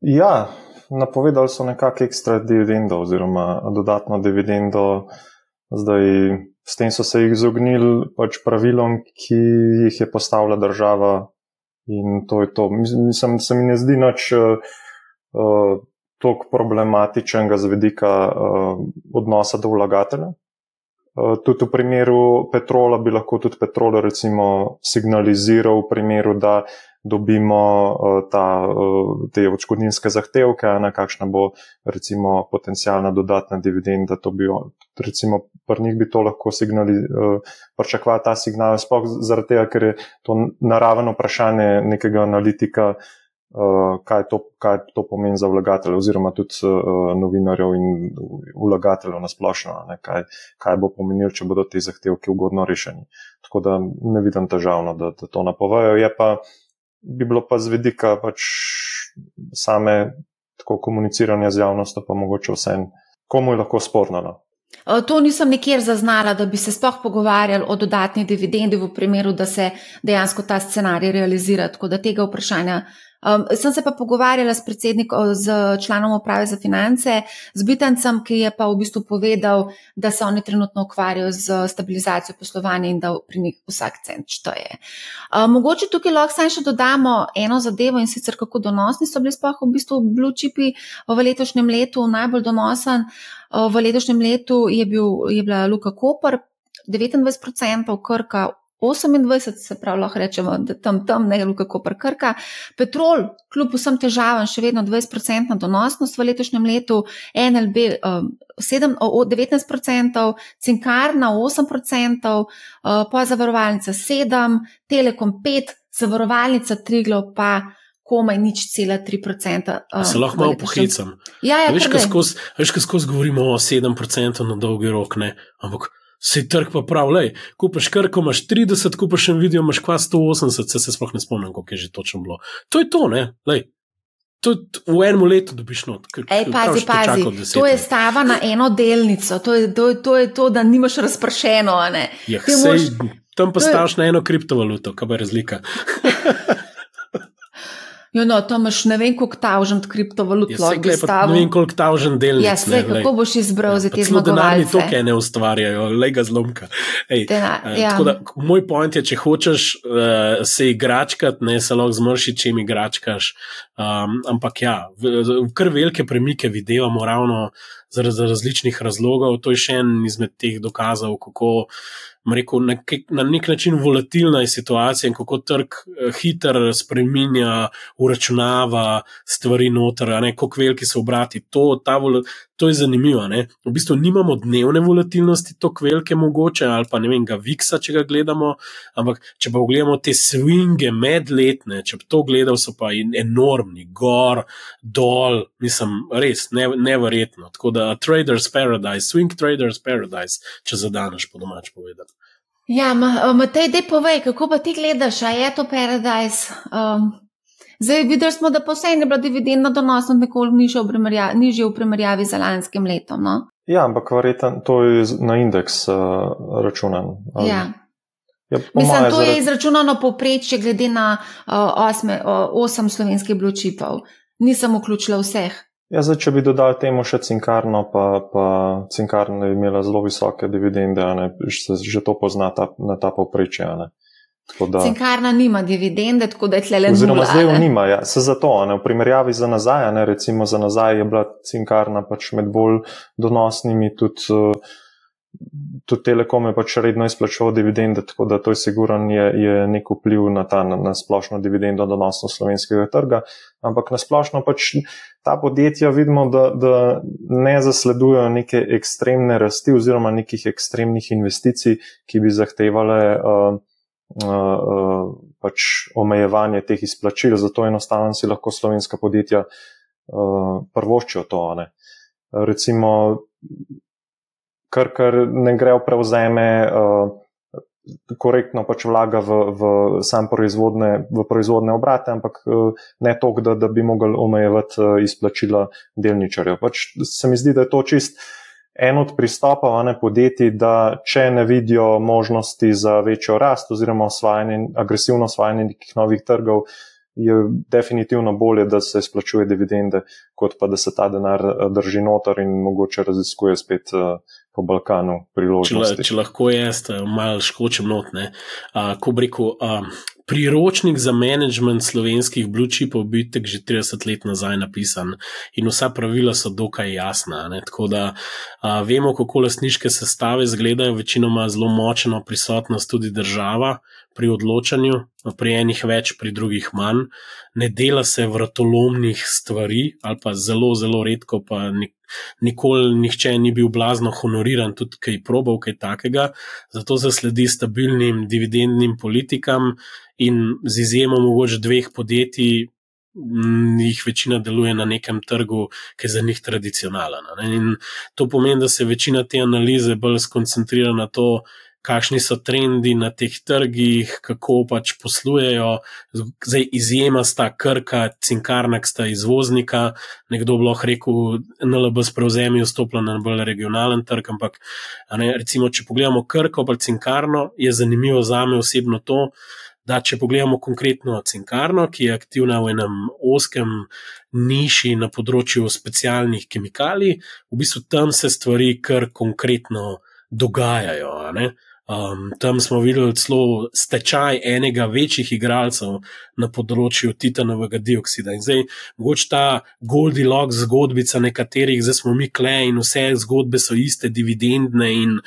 ja, napovedali so nekakšno ekstra dividendo oziroma dodatno dividendo. Zdaj, s tem so se jih izognili pač pravilom, ki jih je postavila država, in to je to. Mislim, se mi ne zdi nič uh, tako problematičnega z vedika uh, odnosa do vlagatelja. Uh, tudi v primeru petrola bi lahko tudi petrol, recimo, signaliziral, v primeru, da dobimo uh, ta, uh, te odškodninske zahtevke, na kakšna bo recimo potencijalna dodatna dividenda. Bi, recimo, pri njih bi to lahko signali, uh, pričakoval ta signal, sploh zaradi tega, ker je to naravno vprašanje nekega analitika. Uh, kaj, to, kaj to pomeni za vlagatelje, oziroma tudi uh, novinarjev in vlagateljev na splošno, kaj, kaj bo pomenilo, če bodo ti zahtevki ugodno rešeni. Tako da ne vidim težavno, da, da to napovejo. Je pa bi bilo pa z vidika pač same tako komuniciranja z javnostjo, pa mogoče vsem, komu je lahko sporno. No? To nisem nikjer zaznala, da bi se sploh pogovarjali o dodatni dividendi v primeru, da se dejansko ta scenarij realizira. Tako da tega vprašanja Um, sem se pa pogovarjala s predsednikom, z članom uprave za finance, z Bitancem, ki je pa v bistvu povedal, da se oni trenutno ukvarjajo z stabilizacijo poslovanja in da pri njih vsak cent šteje. Um, mogoče tukaj lahko saj še dodamo eno zadevo in sicer kako donosni so bili sploh v bistvu blue chipi v letošnjem letu, najbolj donosen. V letošnjem letu je, bil, je bila Luka Koper 29%, Krka 28, se pravi, lahko rečemo, da tam, tam ne gre kako prekrka. Petrol, kljub vsem težavam, še vedno 20% donosnost v letošnjem letu, NLB um, 7, o, 19%, Cinkarna 8%, uh, pa zavarovalnica 7%, Telekom 5%, zavarovalnica Triglo pa. Komaj nič cela 3%. Um, se lahko malo pohecam. Ja, ja, veš, kaj skozi govorimo o 7% na dolgi rok, ne? ampak Se trg pa pravi, kupaš kar, ko imaš 30, kupaš še video, imaš kva 180, se, se sploh ne spomnim, koliko je že točno bilo. To je to, ne? Lej. To v enem letu dobiš not. Ej, pazi, pazi. To je stava na eno delnico, to je to, je, to, je to da nimaš razpršeno. Ja, mož... Tam pa staviš na eno kriptovaluto, kaj je razlika. Jo, no, to imaš ne vem, koliko tavžent kriptovalut. Ja, ne vem, koliko tavžent delnic. Ja, se, kako lej. boš izbral ja, za te zmagovalce? Denarni toke ne ustvarjajo, lega zlomka. Ej, Dena, uh, ja. da, moj point je, če hočeš uh, se igračkat, ne se lahko zmrši, če mi igračkaš. Um, ampak ja, v, v kar velike premike videvamo ravno zaradi različnih razlogov. To je še en izmed teh dokazov, kako rekel, na, na nek način volatilna je situacija in kako trg eh, hitro spremenja, uračunava stvari noter, kako veliki so obrati. To, ta, to je zanimivo. Ne? V bistvu nimamo dnevne volatilnosti, tako velike mogoče, ali pa ne vem, ga viksa, če ga gledamo, ampak če pa pogledamo te swinge medletne, če pa to gledamo, so pa enormni, gor, dol, mislim, res ne, neverjetno. Tako da Traders Paradise, Swing Traders Paradise, če zadaneš po domač povedati. Ja, Matej, dej povej, kako pa ti gledaš, a je to Paradise? Um, zdaj videli smo, da pa vse je bila dividendna donosnost nekoliko nižja v, nižja v primerjavi z lanskim letom. No? Ja, ampak verjetno to je na indeks uh, računan. Um, ja. Ja, Mislim, to je izračunano povprečje glede na uh, osme, uh, osem slovenskih bločipov. Nisem vključila vseh. Ja, zdaj, če bi dodali temu še cinkarno, pa, pa cinkarna je imela zelo visoke dividende, ne, se že to pozna ta, na ta povprečje. Da, cinkarna nima dividende, tako da je tle le nekaj. Oziroma, zdaj jo nima, ja, se zato, ne, v primerjavi za nazaj, ne, recimo za nazaj je bila cinkarna pač med bolj donosnimi tudi. Uh, tudi Telekom je pač redno izplačeval dividende, tako da to je siguran je, je nek vpliv na ta na, na splošno dividendo donosnost slovenskega trga. Ampak na splošno pač ta podjetja vidimo, da, da ne zasledujejo neke ekstremne rasti oziroma nekih ekstremnih investicij, ki bi zahtevale uh, pač omejevanje teh izplačil. Zato enostavno si lahko slovenska podjetja uh, prvoščijo to. Ne. Recimo, kar, kar ne gre v prevzeme, uh, korektno pač vlaga v, v sam proizvodne, v proizvodne obrate, ampak uh, ne toliko, da, da bi mogli omejevati uh, izplačila delničarjev. Pač se mi zdi, da je to čist. En od pristopov ne podjetij, da če ne vidijo možnosti za večjo rast oziroma osvajanje, agresivno osvajanje nekih novih trgov, je definitivno bolje, da se izplačuje dividende, kot pa da se ta denar drži noter in mogoče raziskuje spet po Balkanu priložnosti. Če, če lahko jaz malo škočem notne, ko bi rekel, priročnik za management slovenskih blue-chipov bi tek že 30 let nazaj napisan in vsa pravila so dokaj jasna. Ne? Tako da uh, vemo, kako lasniške sestave izgledajo, večinoma zelo močno prisotnost tudi država pri odločanju, pri enih več, pri drugih manj. Ne dela se vratolomnih stvari ali pa zelo, zelo redko pa nek nikoli nihče ni bil blazno honoriran, tudi kaj probal, kaj takega. Zato se sledi stabilnim dividendnim politikam in z izjemo mogoče dveh podjetij. Njih večina deluje na nekem trgu, ki je za njih tradicionalen. In to pomeni, da se večina te analize bolj skoncentrira na to, kakšni so trendi na teh trgih, kako pač poslujejo. Zdaj, izjema sta krka, cinkarna, sta izvoznika. Nekdo bi lahko rekel, NLB s prevzemi vstopila na bolj regionalen trg, ampak ne, recimo, če pogledamo krko ali cinkarno, je zanimivo za me osebno to. Da, če pogledamo konkretno cinkarno, ki je aktivna v enem oskem niši na področju specialnih kemikalij, v bistvu tam se stvari kar konkretno dogajajo. Um, tam smo videli celo stečaj enega večjih igralcev na področju titanovega dioksida. In zdaj, mogoče ta Goldilocks zgodbica nekaterih, zdaj smo mi kle in vse zgodbe so iste, dividendne in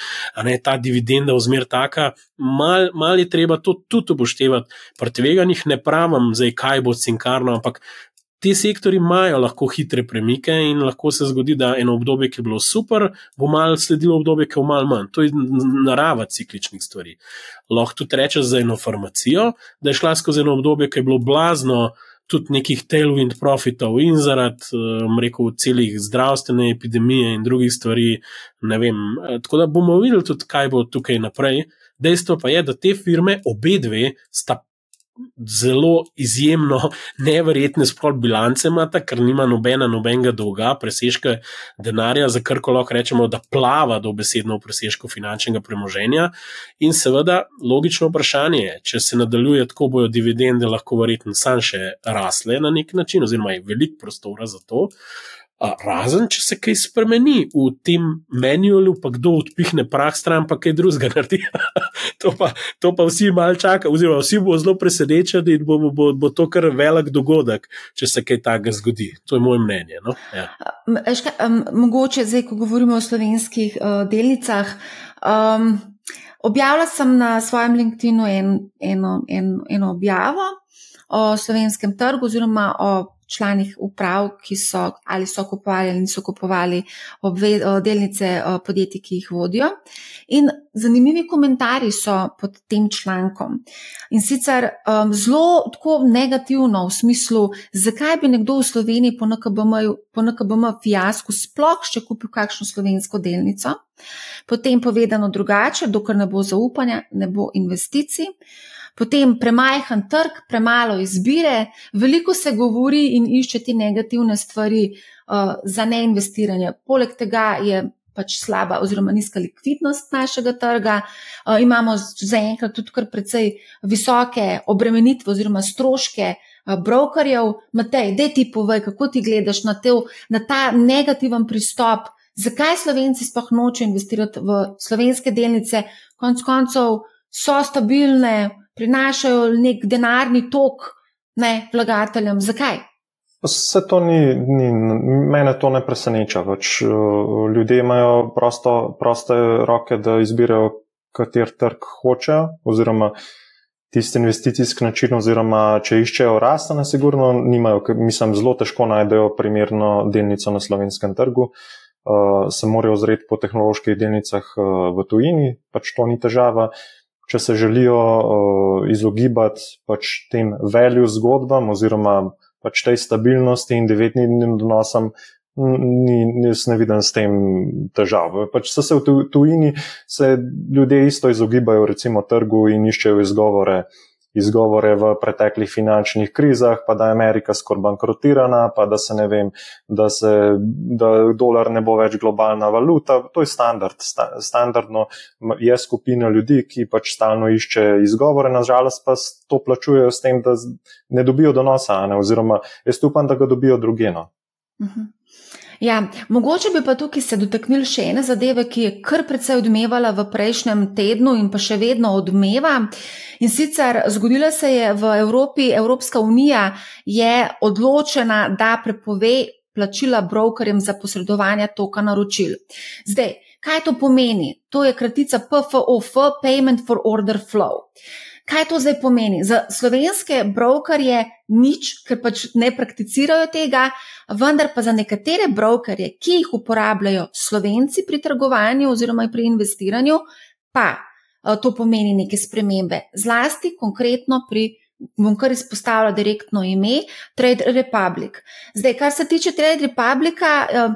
ne, ta dividenda vzmer taka. Mal, mal je treba to tudi upoštevati. Pri tveganjih ne pravim, zdaj, kaj bo cinkarno, ampak ti sektori imajo lahko hitre premike in lahko se zgodi, da eno obdobje, ki je bilo super, bo malo sledilo obdobje, ki je malo manj. To je narava cikličnih stvari. Lahko tudi rečeš za eno farmacijo, da je šla skozi eno obdobje, ki je bilo blazno. Tudi nekih tailwind profitov, in zaradi, um, rekel, celih zdravstvene epidemije in drugih stvari, vem. Eh, tako da bomo videli tudi, kaj bo tukaj naprej. Dejstvo pa je, da te firme, obe dve, sta zelo izjemno, neverjetne sploh bilance imata, ker nima nobena nobenega dolga, presežka denarja, za kar lahko rečemo, da plava do besedno v presežku finančnega premoženja. In seveda, logično vprašanje je, če se nadaljuje tako, bojo dividende lahko verjetno sam še rasle na nek način, oziroma je veliko prostora za to. Razen, če se kaj spremeni v tem manualu, pa kdo odpihne prah stran, pa kaj drugega naredi. to, pa, to pa vsi malo čakajo, oziroma vsi bodo zelo presenečeni in bo, bo, bo to kar velik dogodek, če se kaj takega zgodi. To je moje mnenje. No? Ja. Eška, um, mogoče zdaj, ko govorimo o slovenskih uh, delnicah. Um, objavila sem na svojem LinkedIn-u en, eno, en, eno objavo o slovenskem trgu, oziroma o članih uprav, ki so ali so kupovali ali niso kupovali obve, delnice podjetij, ki jih vodijo. In zanimivi komentarji so pod tem člankom. In sicer um, zelo tako negativno v smislu, zakaj bi nekdo v Sloveniji po NKBM, po NKBM fiasku sploh še kupil kakšno slovensko delnico. Potem povedano drugače, dokler ne bo zaupanja, ne bo investicij potem premajhen trg, premalo izbire, veliko se govori in išče te negativne stvari uh, za neinvestiranje. Poleg tega je pač slaba oziroma nizka likvidnost našega trga. Uh, imamo zaenkrat tudi kar precej visoke obremenitve oziroma stroške. Uh, brokerjev, Matej, da ti povej, kako ti gledaš na, te, na ta negativen pristop, zakaj Slovenci sploh nočejo investirati v slovenske delnice, konc koncev so stabilne, prinašajo nek denarni tok ne, vlagateljem. Zakaj? Vse to ni, ni, mene to ne preseneča. Več, uh, ljudje imajo prosto, proste roke, da izbirajo, kater trg hočejo, oziroma tisti investicijski način, oziroma če iščejo rast, na sigurno nimajo, mislim, zelo težko najdejo primerno delnico na slovenskem trgu. Uh, se morajo ozreti po tehnoloških delnicah uh, v tujini, pač to ni težava. Uh, če se želijo uh, izogibati pač tem value zgodbam oziroma pač tej stabilnosti in devetdnevnim donosom, ni, jaz ne vidim s tem težav. Pač se v tujini se ljudje isto izogibajo recimo trgu in iščejo izgovore, izgovore v preteklih finančnih krizah, pa da je Amerika skoraj bankrotirana, pa da se ne vem, da, se, da dolar ne bo več globalna valuta. To je standard. Sta, standardno je skupina ljudi, ki pač stalno išče izgovore, nažalost pa to plačujejo s tem, da ne dobijo donosa, ne? oziroma jaz upam, da ga dobijo drugeno. Uh mhm. -huh. Ja, mogoče bi pa tukaj se dotaknili še ene zadeve, ki je kar precej odmevala v prejšnjem tednu in pa še vedno odmeva. In sicer zgodilo se je v Evropi, Evropska unija je odločena, da prepove plačila brokerjem za posredovanje toka naročil. Zdaj, kaj to pomeni? To je kratica PFOF, Payment for Order Flow. Kaj to zdaj pomeni? Za slovenske brokerje nič, ker pač ne prakticirajo tega, vendar pa za nekatere brokerje, ki jih uporabljajo slovenci pri trgovanju oziroma pri investiranju, pa to pomeni neke spremembe. Zlasti konkretno pri. Bom kar izpostavila direktno ime, Trade Republic. Zdaj, kar se tiče Trade Republica,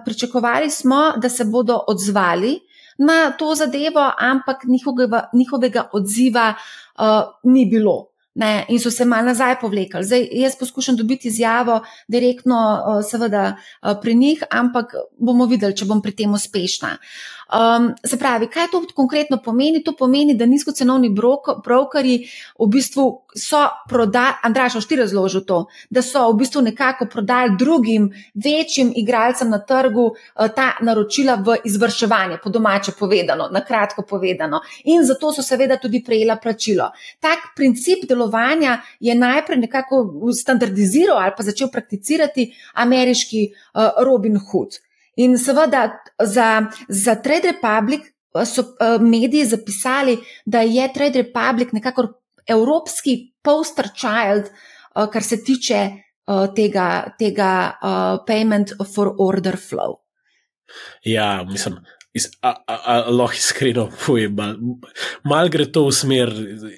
pričakovali smo, da se bodo odzvali na to zadevo, ampak njihovega, njihovega odziva uh, ni bilo. Ne, in so se malo nazaj povlekli. Zdaj, jaz poskušam dobiti izjavo direktno, uh, seveda, uh, pri njih, ampak bomo videli, če bom pri tem uspešna. Um, se pravi, kaj to konkretno pomeni? To pomeni, da nizkocenovni brokeri v bistvu so prodali, Andraš, ošti razložil to, da so v bistvu nekako prodali drugim večjim igralcem na trgu uh, ta naročila v izvrševanje, po domače povedano, na kratko povedano. In zato so seveda tudi prejela plačilo. Tak princip delovanja je najprej nekako standardiziral ali pa začel prakticirati ameriški uh, Robin Hood. In seveda za, za Trade Republic eh, so uh, mediji zapisali, da je Trade Republic nekako evropski poster child, uh, kar se tiče tega, tega payment for order flow. Ja, mislim, lahko iskreno povem, malo mal gre to v smer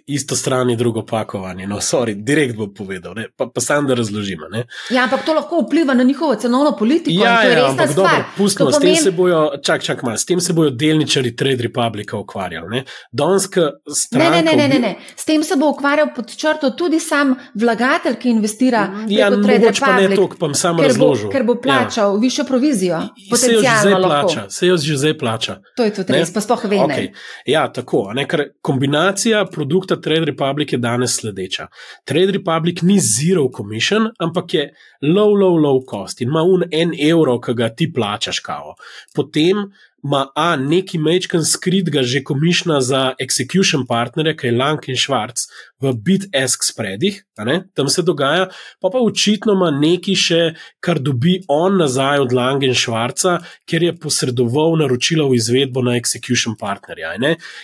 isto stran in drugo pakovanje. No, sorry, direkt bom povedal, pa, pa sam da razložim. Ja, ampak to lahko vpliva na njihovo cenovno politiko. Ja, ja ampak dobro, pustimo, s tem se bojo, čak, čak malo, s tem se bojo delničari Trade Republika ukvarjali. Donska stran. Ne, ne, ne, ne, ne, s tem se bo ukvarjal pod črto tudi sam vlagatelj, ki investira. Ja, mogoče pa ne toliko, pa sem samo razložil. Ker bo plačal ja. višjo provizijo. Se jo že zdaj plača, se jo že zdaj plača. To je tudi ne? res, pa sploh vem. Okay. Ja, tako. Ne, kombinacija produkta Trade Republic je danes sledeča. Trade Republic ni zero commission, ampak je low, low, low cost in ima un en evro, ki ga ti plačaš, kao. Potem ima A neki mečken skrit, ga že komišna za execution partnerje, ki je Lank in Schwarz v bit-esk spredih, tam se dogaja, pa pa očitno ima neki še, kar dobi on nazaj od Lang in Schwarza, ker je posredoval naročilo v izvedbo na execution partnerja.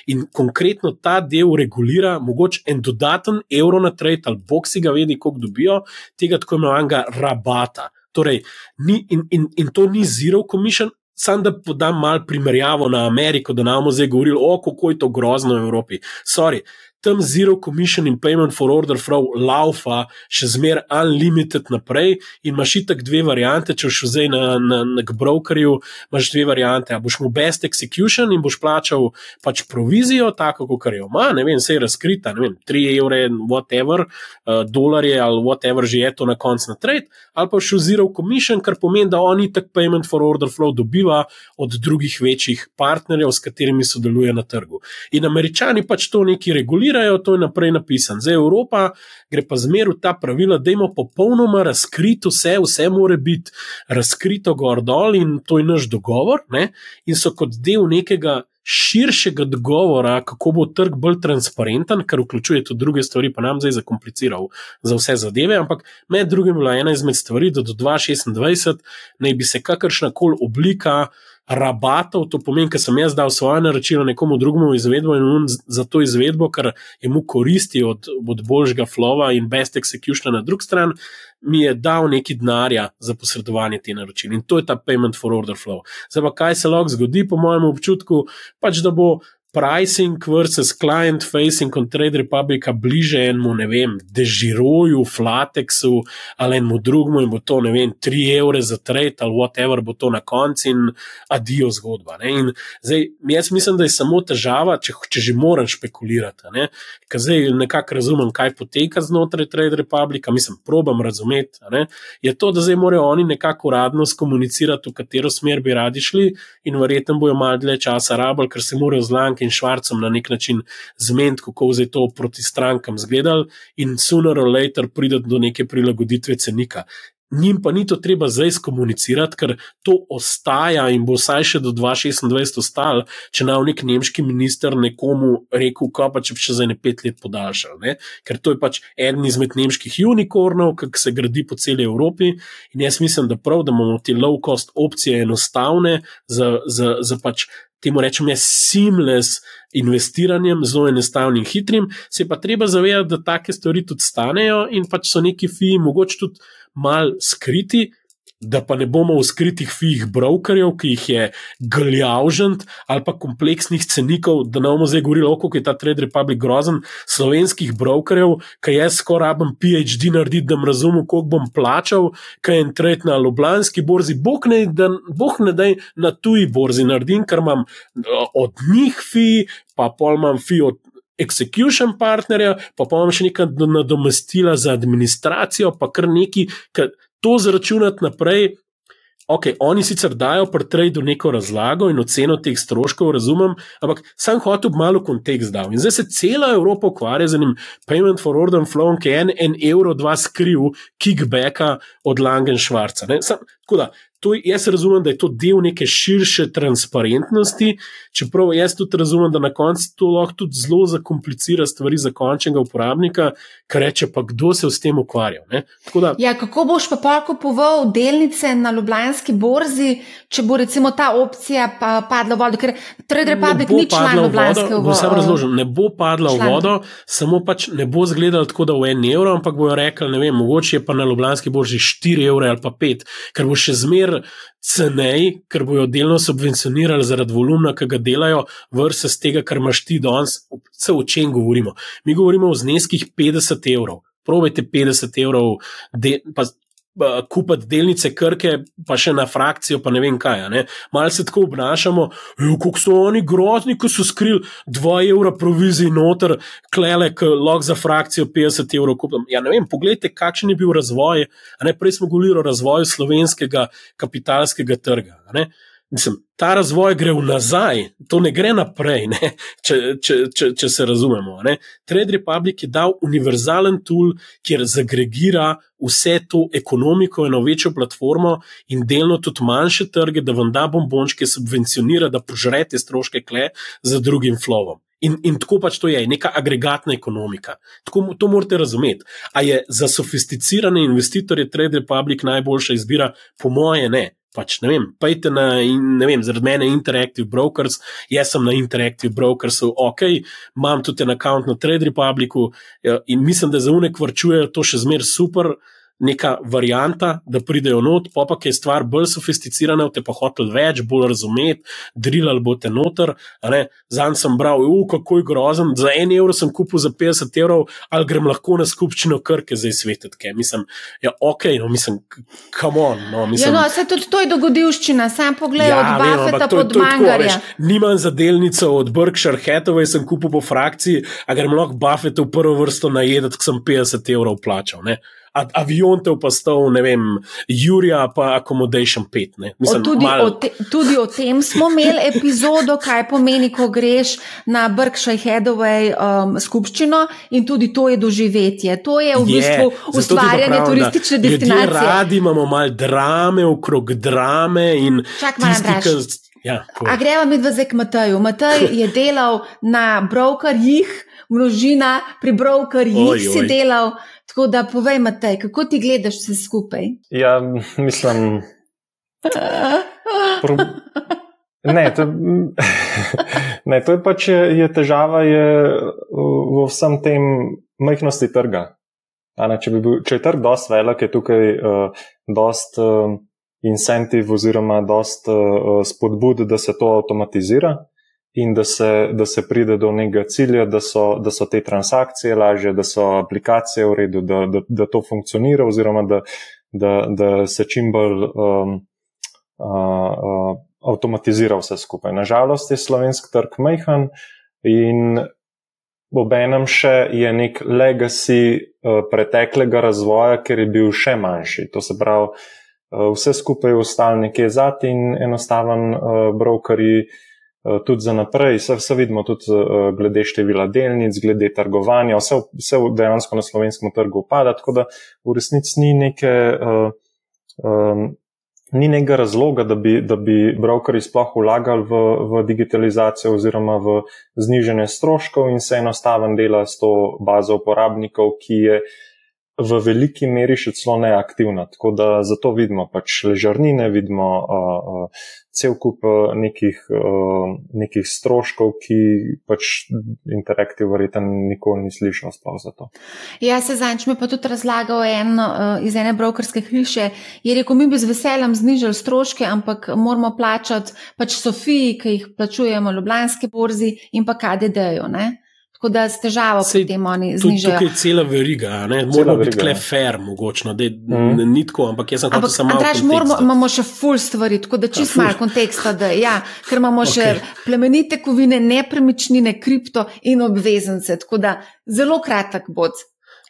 In konkretno ta del regulira mogoče en dodaten evro na trade, ali bog si ga vedi, koliko dobijo, tega tako imenovanega rabata. Torej, ni, in, in, in to ni zero commission, Sam da podam malo primerjavo na Ameriko, da nam bomo zdaj govorili, o, kako je to grozno v Evropi. Sorry, tam Zero Commission in Payment for Order Flow laufa še zmeraj unlimited naprej in imaš itak dve variante, če boš zdaj na, na, na brokerju, imaš dve variante. A boš mu best execution in boš plačal pač provizijo, tako kot jo ima, ne vem, se je razkrita, ne vem, 3 evre, whatever, uh, dolarje ali whatever že je to na koncu na trade, ali pa še Zero Commission, kar pomeni, da oni tak Payment for Order Flow dobiva od drugih večjih partnerjev, s katerimi sodeluje na trgu. In američani pač to neki regulirajo regulirajo, to je naprej napisano. Zdaj Evropa gre pa zmer v ta pravila, da imamo popolnoma razkrito vse, vse mora biti razkrito gor dol in to je naš dogovor. Ne? In so kot del nekega širšega dogovora, kako bo trg bolj transparenten, kar vključuje tudi druge stvari, pa nam zdaj zakompliciral za vse zadeve. Ampak med drugim bila ena izmed stvari, da do 2026 naj bi se kakršna koli oblika rabatov, to pomeni, ker sem jaz dal svoje naročilo nekomu drugemu izvedbo in on za to izvedbo, ker je mu koristi od, od boljšega flova in best execution na drugi strani, mi je dal neki denarja za posredovanje te naročil. In to je ta payment for order flow. Zdaj pa kaj se lahko zgodi, po mojem občutku, pač da bo pricing versus client facing on Trade Republica bliže enemu, ne vem, dežiroju, flatexu ali enemu drugemu in bo to, ne vem, 3 evre za trade ali whatever bo to na koncu in adijo zgodba. Ne? In zdaj, jaz mislim, da je samo težava, če, če že moram špekulirati, ne? ker zdaj nekako razumem, kaj poteka znotraj Trade Republica, mislim, probam razumeti, ne? je to, da zdaj morajo oni nekako uradno skomunicirati, v katero smer bi radi šli in verjetno bojo malo dlje časa rabljali, ker se morajo zlanjati in Švarcem na nek način zmeniti, kako zdaj to proti strankam zgledali, in sooner or later pride do neke prilagoditve cenika. Njim pa ni to treba zdaj skomunicirati, ker to ostaja in bo vsaj še do 2026 ostalo, če naj nek nemški minister nekomu rekel, ko pa če bi še za ne pet let podaljšal. Ne? Ker to je pač eden izmed nemških unikornov, ki se gradi po celi Evropi. In jaz mislim, da prav, da imamo te low cost opcije enostavne za, za, za pač temu rečemo, seamless investiranjem, zelo enostavnim in hitrim, se pa treba zavedati, da take stvari tudi stanejo in pač so neki fi, mogoče tudi mal skriti, da pa ne bomo v skritih fih brokerjev, ki jih je gljavžent ali pa kompleksnih cenikov, da ne bomo zdaj govorili, kako je ta Trade Republic grozen, slovenskih brokerjev, ki jaz skoraj rabim PhD narediti, da bom razumel, koliko bom plačal, kaj je en trade na Ljubljanski borzi, boh ne, da, boh ne da na tuji borzi naredim, ker imam eh, od njih fi, pa pol imam fi od. Execution partnerja, pa pa imam še nekaj nadomestila za administracijo, pa kar neki, to zračunati naprej, ok, oni sicer dajo pri tradu neko razlago in oceno teh stroškov, razumem, ampak sam hotel malo kontekst dal. In zdaj se cela Evropa ukvarja z enim payment for order flow, ki je en, en evro, dva skriv, kickbacka od Langenšvarca. Tako da, to, jaz razumem, da je to del neke širše transparentnosti, čeprav jaz tudi razumem, da na koncu to lahko tudi zelo zakomplicira stvari za končnega uporabnika, kar reče pa, kdo se s tem ukvarja. Da, ja, kako boš pa pa kupoval delnice na Ljubljanski borzi, če bo recimo ta opcija pa padla v vodo, ker Trade Republic ni član Ljubljanske vodo. Sam razložim, ne bo padla član. v vodo, samo pač ne bo zgledal tako, da v en evro, ampak bojo rekli, ne vem, mogoče je pa na Ljubljanski borzi 4 evre ali pa 5, ker bo še zmer zmer cenej, ker bojo delno subvencionirali zaradi volumna, ki ga delajo, vrsta z tega, kar imaš ti danes. Vse o čem govorimo? Mi govorimo o zneskih 50 evrov. Probajte 50 evrov, de, pa kupiti delnice krke, pa še na frakcijo, pa ne vem kaj. Ne? Mal se tako obnašamo, kako so oni grozni, ko so skrili 2 evra provizij noter, klele, ki lahko za frakcijo 50 evrov kupim. Ja, ne vem, pogledajte, kakšen je bil razvoj. Prej smo govorili o razvoju slovenskega kapitalskega trga. Mislim, ta razvoj gre v nazaj, to ne gre naprej, ne? Če, če, če, če se razumemo. Ne? Trade Republic je dal univerzalen tool, kjer zagregira vse to ekonomiko in večjo platformo in delno tudi manjše trge, da vam da bombončke subvencionira, da požrete stroške kle za drugim flovom. In, in tako pač to je, neka agregatna ekonomika. Tako, to morate razumeti. A je za sofisticirane investitorje Trade Republic najboljša izbira? Po moje ne pač ne vem, pejte na, ne vem, zaradi mene Interactive Brokers, jaz sem na Interactive Brokersu, ok, imam tudi en račun na Trade Republicu ja, in mislim, da za unek vrčujejo to še zmer super neka varianta, da pridejo not, pa pa je stvar bolj sofisticirana, te pa hotel več, bolj razumeti, drilali boste noter. Zanj sem bral, kako je grozen, za en evro sem kupil za 50 evrov, ali grem lahko na skupščino krke za izsvetitke. Mislim, ja, ok, no, mislim, come on. No, mislim, ja, no, se tudi to je dogodivščina, sam pogled ja, od Buffeta pod Mangarja. Nimam za delnico od Berkshire Hathaway, sem kupil po frakciji, a grem lahko Buffeta v prvo vrsto najedati, ker sem 50 evrov plačal. Ne? Avion te upastal, ne vem, Jurija, pa Accommodation 5. Mislim, tudi, mal... o te, tudi o tem smo imeli epizodo, kaj pomeni, ko greš na Berkshire Hathaway um, skupščino in tudi to je doživetje. To je v je, bistvu ustvarjanje turistične destinacije. Radi imamo malo drame, okrog drame in. Čak, tisti, Ja, A gremo mi zdaj k Mataju. Mataj je delal na brokerjih, množina pri brokerjih si delal. Tako da povej, Matej, kako ti gledaš vse skupaj? Ja, mislim. Pro... Ne, to, ne, to je pač je, je težava je v vsem tem majhnosti trga. Ne, če, bi bil, če je trg dost velik, je tukaj uh, dost uh, incentiv oziroma dost uh, spodbud, da se to avtomatizira in da se, da se pride do nekega cilja, da so, da so te transakcije lažje, da so aplikacije v redu, da, da, da to funkcionira, oziroma da, da, da se čim bolj um, uh, uh, avtomatizira vse skupaj. Nažalost je slovenski trg majhen in obenem še je nek legacy uh, preteklega razvoja, ker je bil še manjši. To se pravi, uh, vse skupaj je ostalo nekje zad in enostaven uh, brokerji. Eh, tudi za naprej. Vse, vse vidimo tudi uh, glede števila delnic, glede trgovanja, vse, vse dejansko na slovenskem trgu upada, tako da v resnici ni neke. Um, Ni nekega razloga, da bi, da bi brokeri sploh vlagali v, v digitalizacijo oziroma v znižanje stroškov in se enostaven dela s to bazo uporabnikov, ki je uh, v veliki meri še celo neaktivna. Tako da zato vidimo pač ležarnine, vidimo uh, uh, cel kup nekih, uh, nekih stroškov, ki pač interaktiv verjetno nikoli ni slišal sploh za to. Ja, se zanč mi pa tudi razlagal en uh, iz ene brokerske hiše, je rekel, mi bi z veseljem znižali stroške, ampak moramo plačati pač Sofiji, ki jih plačujemo Ljubljanske borzi in pa KDD-jo, ne? Tako da s težavo pri tem oni znižajo. To je cela veriga, ne? moramo biti kle ja. fair, mogoče, no, mm. ni tako, ampak jaz sem hotel samo. Ampak moramo, imamo še full stvari, tako da čist malo konteksta, da ja, ker imamo okay. še plemenite kovine, nepremičnine, kripto in obvezence, tako da zelo kratek bod.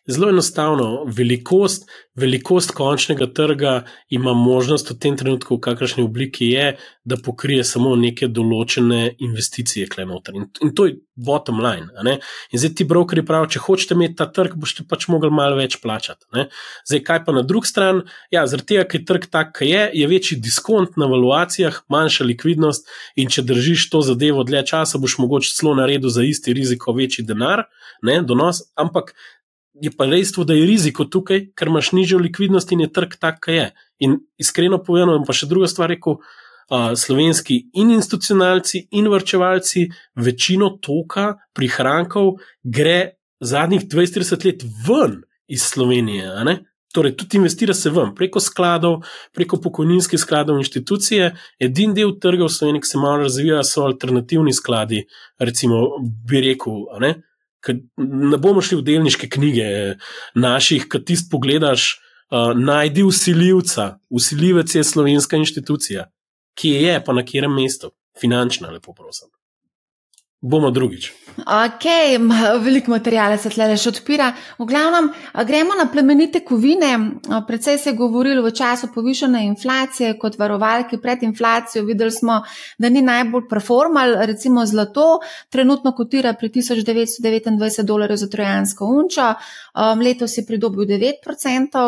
Zelo enostavno, velikost, velikost končnega trga ima možnost v tem trenutku, v kakršni obliki je, da pokrije samo neke določene investicije, klenoter. In, in to je bottom line. In zdaj ti brokeri pravijo, če hočete imeti ta trg, boste pač mogli malo več plačati. Ne? Zdaj, kaj pa na drugi strani? Ja, zaradi tega, ker je trg tak, kaj je, je večji diskont na valuacijah, manjša likvidnost, in če držiš to zadevo dlje časa, boš mogoče celo naredil za isti riziko večji denar, ne, donos, ampak je pa dejstvo, da je riziko tukaj, ker imaš nižjo likvidnost in je trg tak, kaj je. In iskreno povedano, pa še druga stvar, rekel, uh, slovenski in institucionalci in vrčevalci, večino toka prihrankov gre zadnjih 20-30 let ven iz Slovenije. Torej, tudi investira se ven preko skladov, preko pokojninskih skladov in inštitucije. Edini del trga v Sloveniji, ki se malo razvija, so alternativni skladi, recimo, bi rekel, ne, bomo šli v delniške knjige naših, ki ti pogledaš, uh, najdi usiljivca. Usiljivec je slovenska inštitucija, ki je pa na katerem mestu, finančna, lepo prosim. Bomo drugič. Ok, veliko materijala se tle še odpira. V glavnem, gremo na plemenite kovine. Predvsej se je govorilo v času povišene inflacije kot varovalki pred inflacijo. Videli smo, da ni najbolj performal, recimo zlato, trenutno kotira pri 1929 dolarjev za trojansko unčo, letos je pridobil 9%.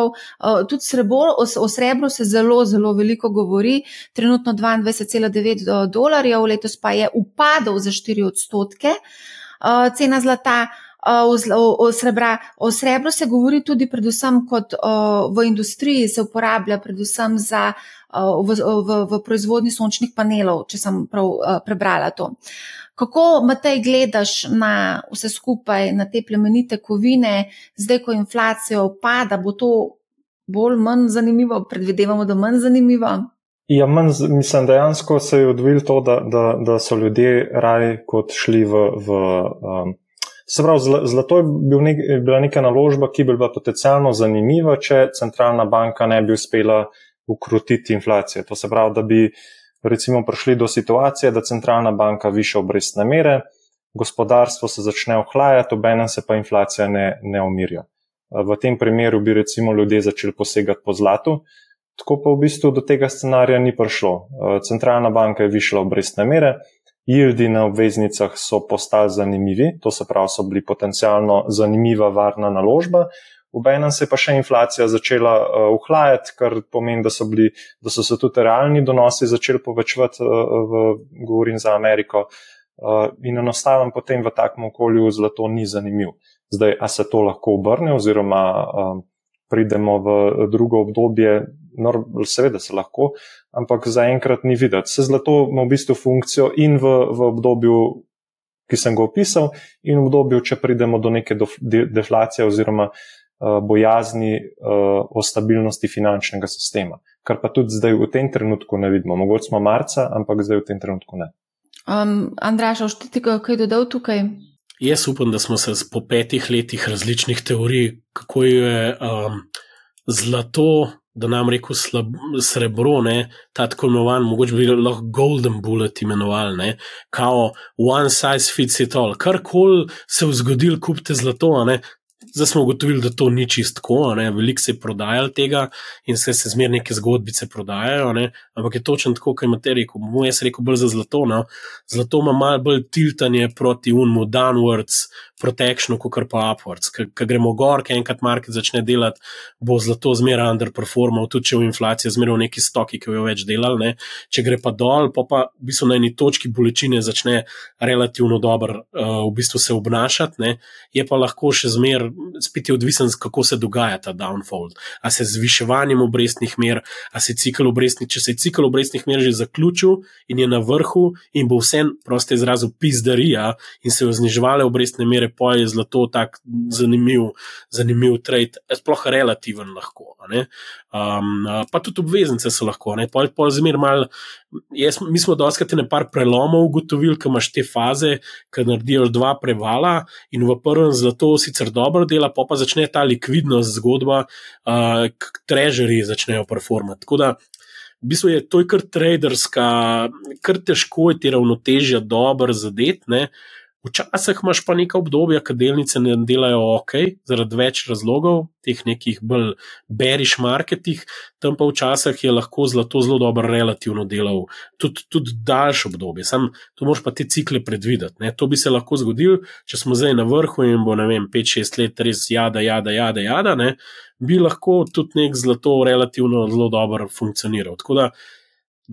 Tudi srebro, o srebru se zelo, zelo veliko govori, trenutno 22,9 dolarjev, letos pa je upadal za 4 odstotkov odstotke uh, cena zlata. O, o, srebra. o srebru se govori tudi, predvsem kot o, v industriji, se uporablja predvsem za, o, v, v, v proizvodnji sončnih panelov, če sem prav o, prebrala to. Kako, Matej, gledaš na vse skupaj, na te plemenite kovine, zdaj, ko inflacija opada, bo to bolj, manj zanimivo, predvidevamo, da manj zanimivo? Ja, manj, mislim, dejansko se je odvil to, da, da, da so ljudje raje kot šli v. v um, se pravi, zlato je bil nek, bila neka naložba, ki bi bila potencialno zanimiva, če centralna banka ne bi uspela ukrotiti inflacije. To se pravi, da bi recimo prišli do situacije, da centralna banka više obrestne mere, gospodarstvo se začne ohlajati, obenem se pa inflacija ne, ne omirja. V tem primeru bi recimo ljudje začeli posegati po zlatu. Tako pa v bistvu do tega scenarija ni prišlo. Eh, centralna banka je višla obrestne mere, yieldi na obveznicah so postali zanimivi, to se pravi, so bili potencialno zanimiva varna naložba. Obenem se je pa še inflacija začela uhlajati, uh, kar pomeni, da so, bili, da so se tudi realni donosi začeli povečevati, uh, v, govorim za Ameriko. Uh, in enostavno potem v takem okolju zlato ni zanimiv. Zdaj, a se to lahko obrne, oziroma uh, pridemo v drugo obdobje, no, seveda se lahko, ampak zaenkrat ni videti. Se zlato ima v bistvu funkcijo in v, v obdobju, ki sem ga opisal, in v obdobju, če pridemo do neke deflacije oziroma uh, bojazni uh, o stabilnosti finančnega sistema. Kar pa tudi zdaj v tem trenutku ne vidimo. Mogoče smo marca, ampak zdaj v tem trenutku ne. Um, Andraš, oštiti, kaj je dodal tukaj? Jaz upam, da smo se po petih letih različnih teorij, kako je um, zlato da nam reko srebro, ne, ta tako imenovan, mogoče bi lahko golden bullet imenoval, ne, kao one size fits it all. Karkoli se je zgodil, kupite zlato, ne, Zdaj smo ugotovili, da to ni čistko, veliko se je prodajalo tega in se, se zmeraj neke zgodbice prodajajo, ne? ampak je točno tako, kot imate rekel. Moj jaz rekel bolj za zlato. No? Zlato ima malo bolj tiltanje proti unmu, downwards, protection, kot pa upwards. Ker gremo gor, ker enkrat market začne delati, bo zlato zmeraj underperformal, tudi če v inflaciji zmeraj v neki stoki, ki jo več delali. Ne? Če gre pa dol, pa pa v bistvu na eni točki bolečine začne relativno dobro uh, v bistvu se obnašati, ne? je pa lahko še zmeraj spet je odvisen, kako se dogaja ta downfall. A se zviševanjem obrestnih mer, a se cikl obrestnih, če se je cikl obrestnih mer že zaključil in je na vrhu in bo vse proste izrazil pizdarija in se jo zniževale obrestne mere, pa je zlato tak zanimiv, zanimiv trade, sploh relativen lahko. Um, pa tudi obveznice so lahko, ne, pol, pol zmer mal. Jaz, mi smo doskrat na par prelomov ugotovili, da imaš te faze, ki naredijo dva prevala in v prvem zlato sicer dobro dela, pa pa začne ta likvidnost zgodba, uh, trežeri začnejo performati. Tako da, v bistvu je to kar traderska, kar težko je te ravnotežje dobro zadeti. Včasih imaš pa neka obdobja, ki delnice ne delajo ok, zaradi več razlogov, teh nekih bolj beriš marketih, tam pa včasih je lahko zlato zelo dobro relativno delal, tudi, tudi daljše obdobje. Sam tu moraš pa te cikle predvideti. Ne. To bi se lahko zgodilo, če smo zdaj na vrhu in bo, ne vem, 5-6 let res jada, jada, jada, jada, ne, bi lahko tudi nek zlato relativno zelo dobro funkcioniral. Tako da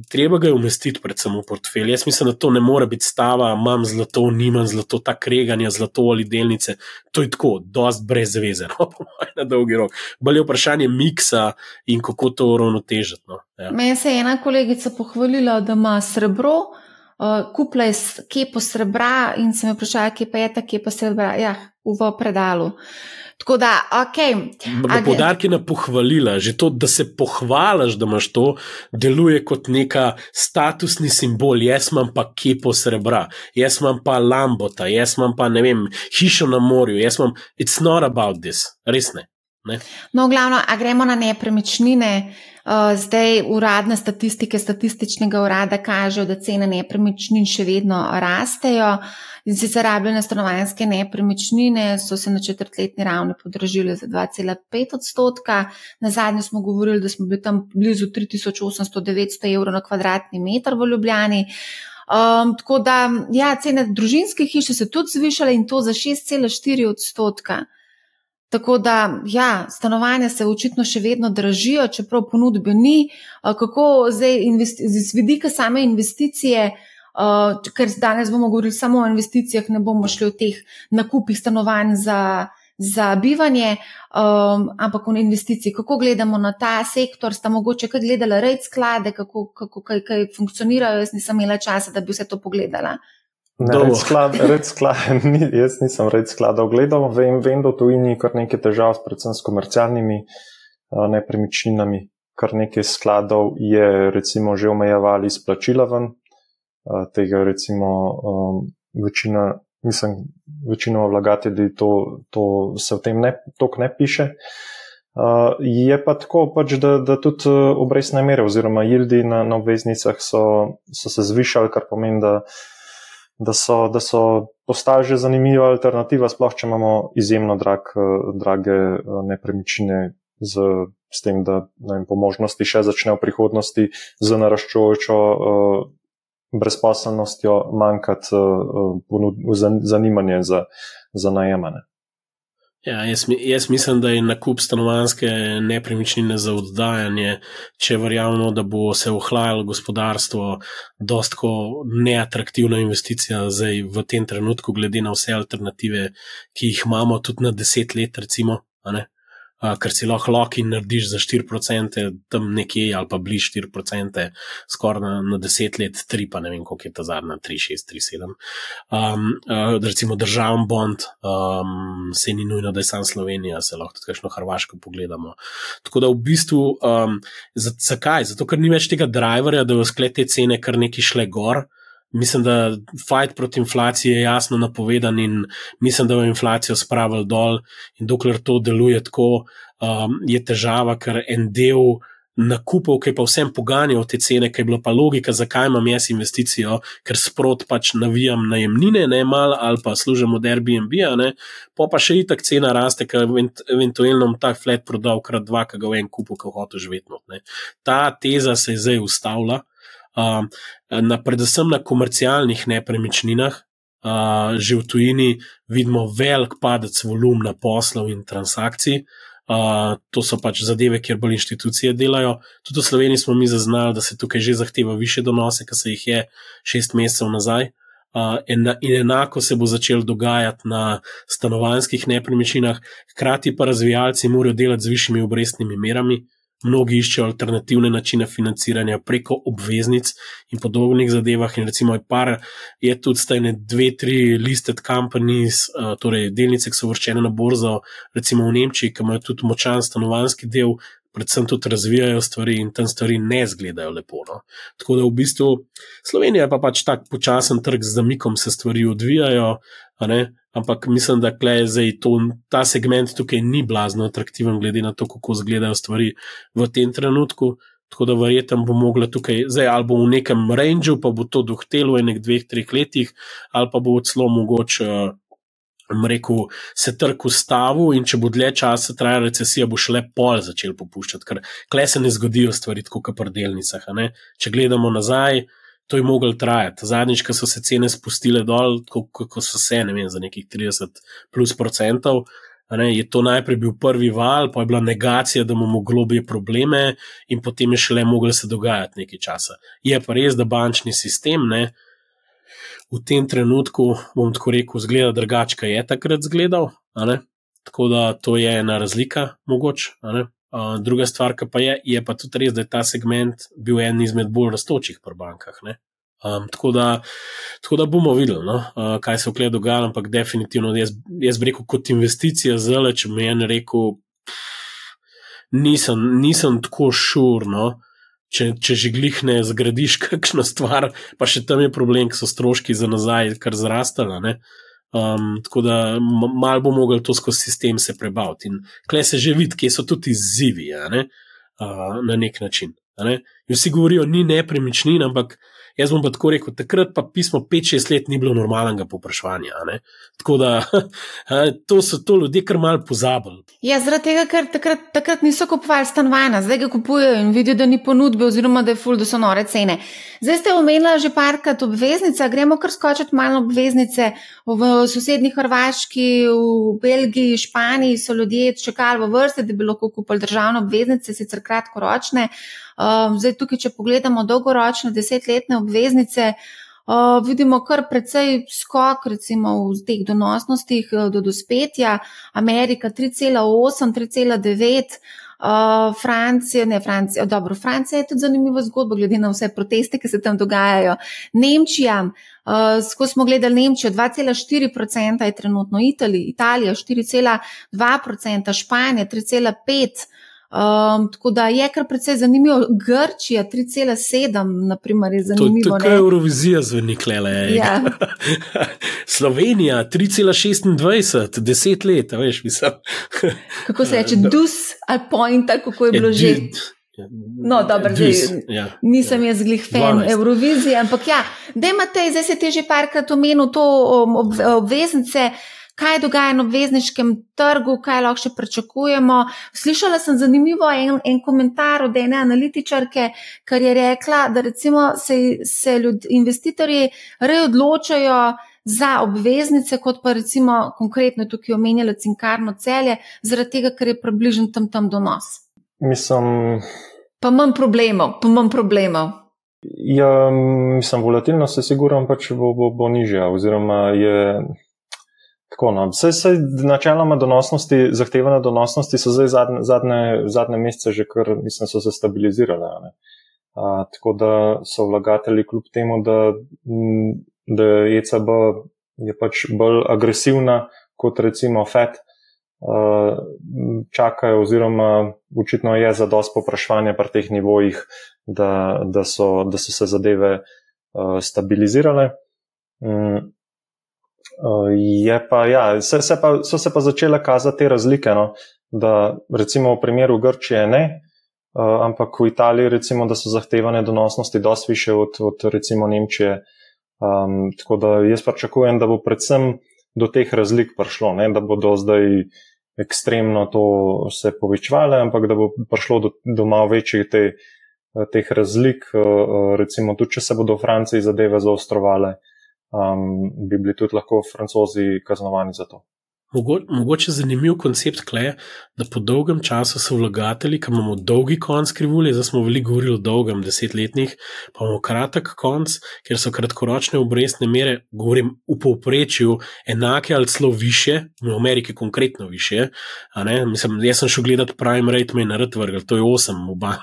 treba ga je umestiti, predvsem v portfelj. Jaz mislim, da to ne more biti stava, imam zlato, nimam zlato, ta kreganja, zlato ali delnice. To je tako, dost brez veze, no, na dolgi rok. Bolje je vprašanje miksa in kako to uravnotežiti. No. Ja. Se je ena kolegica pohvalila, da ima srebro. Uh, kupila je kepo srebra in sem jo vprašala, kje pa je ta kepa srebra. Ja, v predalu. Tako da, ok. Podarki na pohvalila, že to, da se pohvališ, da imaš to, deluje kot neka statusni simbol. Jaz imam pa kepo srebra, jaz imam pa lambota, jaz imam pa ne vem, hišo na morju, jaz imam, it's not about this, res ne. ne? No, glavno, a gremo na nepremičnine. Uh, zdaj uradne statistike statističnega urada kažejo, da cene nepremičnin še vedno rastejo. In sicer rabljene stanovanske nepremičnine so se na četrtletni ravni podražile za 2,5 odstotka. Na zadnje smo govorili, da smo bili tam blizu 3800-900 evrov na kvadratni meter v Ljubljani. Um, tako da, ja, cene družinske hiše se tudi zvišale in to za 6,4 odstotka. Tako da, ja, stanovanja se očitno še vedno dražijo, čeprav ponudbe ni. Kako zdaj, z vidika same investicije, uh, ker danes bomo govorili samo o investicijah, ne bomo šli v teh nakupih stanovanj za, za bivanje, um, ampak v investiciji. Kako gledamo na ta sektor, sta mogoče kaj gledala red sklade, kako, kako kaj, kaj funkcionirajo, jaz nisem imela časa, da bi vse to pogledala. Ne, red sklad, red sklad, ni, jaz nisem red skladov gledal, vem, vem, da tu ni kar nekaj težav, predvsem s komercialnimi uh, nepremičninami. Kar nekaj skladov je recimo že omejevali izplačila ven, uh, tega recimo um, večina, mislim, večino vlagatelji to, to se v tem ne, tok ne piše. Uh, je pa tako, pač, da, da tudi obrestne mere oziroma jildi na, na obveznicah so, so se zvišali, kar pomeni, da da so, da so postali že zanimiva alternativa, sploh če imamo izjemno drag, drage nepremičnine, z, s tem, da vem, po možnosti še začne v prihodnosti z naraščujočo uh, brezposelnostjo manjkati uh, zanimanje za, za najemane. Ja, jaz, jaz mislim, da je nakup stanovanske nepremičnine za oddajanje, če verjamemo, da bo se ohlajalo gospodarstvo, dostko neatraktivna investicija zdaj v tem trenutku, glede na vse alternative, ki jih imamo tudi na deset let, recimo ker si lahko lock in narediš za 4%, tam nekje ali pa bliž 4%, skoraj na, na 10 let, 3, pa ne vem, koliko je ta zadnja, 3, 6, 3, 7. Um, uh, recimo državni bond, um, se ni nujno, da je sam Slovenija, se lahko tudi kakšno Hrvaško pogledamo. Tako da v bistvu, um, zakaj? Zato, ker ni več tega driverja, da v sklete cene kar neki šle gor. Mislim, da fight proti inflaciji je jasno napovedan in mislim, da bo inflacijo spravil dol. In dokler to deluje tako, um, je težava, ker en del nakupov, ki pa vsem poganjajo te cene, ki je bila pa logika, zakaj imam jaz investicijo, ker sprot pač navijam najemnine, ne mal ali pa služim od Airbnb, ne, pa pa še itak cena raste, ker eventualno bom ta flat prodal krat dva, ki ga v en kupu, ki hoče živeti. Ta teza se je zdaj ustavila na, predvsem na komercialnih nepremičninah, uh, že v tujini, vidimo velik padec volumna poslov in transakcij. Uh, to so pač zadeve, kjer bolj inštitucije delajo. Tudi v Sloveniji smo mi zaznali, da se tukaj že zahteva više donose, kot se jih je šest mesecev nazaj. Uh, in, in enako se bo začel dogajati na stanovanjskih nepremičninah, hkrati pa razvijalci morajo delati z višjimi obrestnimi merami, mnogi iščejo alternativne načine financiranja preko obveznic in podobnih zadevah. In recimo, je, par, je tudi zdaj ne dve, tri listed companies, uh, torej delnice, ki so vrščene na borzo, recimo v Nemčiji, ki imajo tudi močan stanovanski del. Predvsem tudi razvijajo stvari, in tam stvari ne izgledajo lepo. No. Tako da v bistvu Slovenija je pa pač tako počasen trg, z zamikom se stvari odvijajo, ampak mislim, da zdaj to, ta segment tukaj ni blazno atraktiven, glede na to, kako izgledajo stvari v tem trenutku. Tako da verjetno bo mogla tukaj, zdaj ali bo v nekem rangeu, pa bo to dohtelo v enih dveh, treh letih, ali pa bo celo mogoče, rekel, se trg ustavil in če bo dlje časa trajala recesija, bo šele pol začel popuščati, ker kle se ne zgodijo stvari kot pri delnicah. Če gledamo nazaj, to je moglo trajati. Zadnjič, ko so se cene spustile dol, ko so se, ne vem, za nekih 30 plus procentov. Ne, je to najprej bil prvi val, pa je bila negacija, da imamo globije probleme, in potem je šele moglo se dogajati nekaj časa. Je pa res, da bančni sistem ne, v tem trenutku, bom tako rekel, zgleda drugače, je takrat zgledal. Tako da to je ena razlika, mogoče. Uh, druga stvar, pa je, je pa tudi res, da je ta segment bil en izmed bolj raztočih pri bankah. Um, tako, da, tako da bomo videli, no, uh, kaj se vkleda dogaja, ampak definitivno jaz, jaz bi rekel, kot investicija zelo, če mi je en rekel, nisem, nisem tako šurno. Če, če že glih ne zgradiš kakšno stvar, pa še tam je problem, ker so stroški za nazaj kar zrastali. Um, tako da malo bo mogel to skozi sistem se prebaviti. In kle se že vidi, kje so tudi izzivi, ne? uh, na nek način. Ne? Vsi govorijo, ni nepremičnin, ampak Jaz bom pa tako rekel, takrat pa pismo 5-6 let ni bilo normalnega popraševanja. Tako da to so to ljudje kar mal pozabili. Ja, zaradi tega, ker takrat, takrat niso kupovali stanovanja, zdaj ga kupujejo in vidijo, da ni ponudbe, oziroma da je ful, da so nore cene. Zdaj ste omenili že parkrat obveznice, gremo kar skočiti malo obveznice. V sosednji Hrvaški, v Belgiji, Španiji so ljudje čakali v vrsti, da bi lahko kupili državne obveznice, sicer kratkoročne. Um, zdaj, tukaj, če pogledamo dolgoročne desetletne obveznice, uh, vidimo kar precej skok, recimo v teh donosnostih uh, do dospetja. Amerika 3,8, 3,9. Uh, Francija, ne Francija, dobro, Francija je tudi zanimiva zgodba, glede na vse proteste, ki se tam dogajajo. Nemčija, uh, ko smo gledali Nemčijo, 2,4% je trenutno Italija, Italija 4,2%, Španija 3,5%. Um, tako da je kar precej zanimivo. Grčija 3,7, naprimer, je zanimivo. To, to je Eurovizija zveni klele. Ja. Slovenija 3,26, 10 let, veš, mislim. kako se reče, dus ali point, kako je bilo že. No, dobro, zdaj, ja, nisem ja. jaz glih fan 12. Eurovizije, ampak ja, da imate, zdaj se ti že parkrat omenil to obveznice kaj dogaja na obvezniškem trgu, kaj lahko še pričakujemo. Slišala sem zanimivo en, en komentar od ene analitičarke, kar je rekla, da recimo se, se ljud, investitorji rej odločajo za obveznice, kot pa recimo konkretno tukaj omenjala cinkarno celje, zaradi tega, ker je približen tam tam donos. Mislim. Pa manj problemov, pa manj problemov. Ja, mislim, volatilnost je sigurno pač bo, bo, bo nižja, oziroma je Tako, no. Vse, vse načeloma donosnosti, zahtevane donosnosti so zdaj zadnje, zadnje, zadnje mesece že kar, mislim, so se stabilizirale. A, tako da so vlagatelji kljub temu, da, da ECB je pač bolj agresivna kot recimo FED, a, čakajo oziroma očitno je za dost popraševanja pri teh nivojih, da, da, so, da so se zadeve a, stabilizirale. Mm. Uh, je pa, ja, se, se pa, so se pa začele kazati te razlike. No? Da, recimo v primeru Grčije ne, uh, ampak v Italiji, recimo, da so zahtevane donosnosti dosti više od, od recimo Nemčije. Um, tako da jaz pričakujem, da bo predvsem do teh razlik prišlo, ne? da bodo zdaj ekstremno to se povečvale, ampak da bo prišlo do, do malo večjih te, teh razlik, recimo tudi, če se bodo v Franciji zadeve zaostrovale um, bi bili tudi lahko francozi kaznovani za to. Mogo, mogoče zanimiv koncept je, da po dolgem času so vlagatelji, ki imamo dolgi konc krivulje, zdaj smo veliko govorili o dolgem, desetletnih, pa imamo kratek konc, ker so kratkoročne obrestne mere, govorim v povprečju, enake ali celo više, v Ameriki konkretno više. Mislim, jaz sem šel gledati prime rate, me je nared vrgel, to je 8, oba,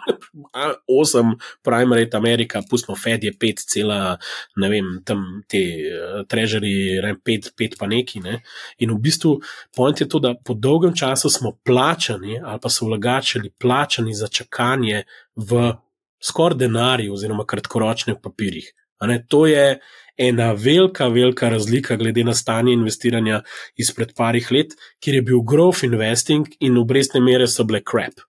8 prime rate Amerika, pustimo Fed je 5, ne vem, tam te uh, treasury, 5, 5 pa neki. Ne? In v bistvu point je to, da po dolgem času smo plačani, ali pa so vlagatelji plačani za čakanje v skoraj denarju, oziroma kratkoročnih papirjih. To je ena velika, velika razlika glede na stanje investiranja izpred parih let, kjer je bil growth investing in obrestne mere so bile crap.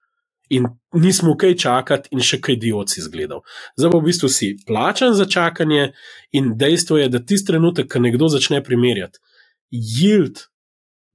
In nismo kaj čakati, in še kaj dioci izgledal. Zdaj pa v bistvu si plačan za čakanje, in dejstvo je, da tisti trenutek, ko nekdo začne primerjati yield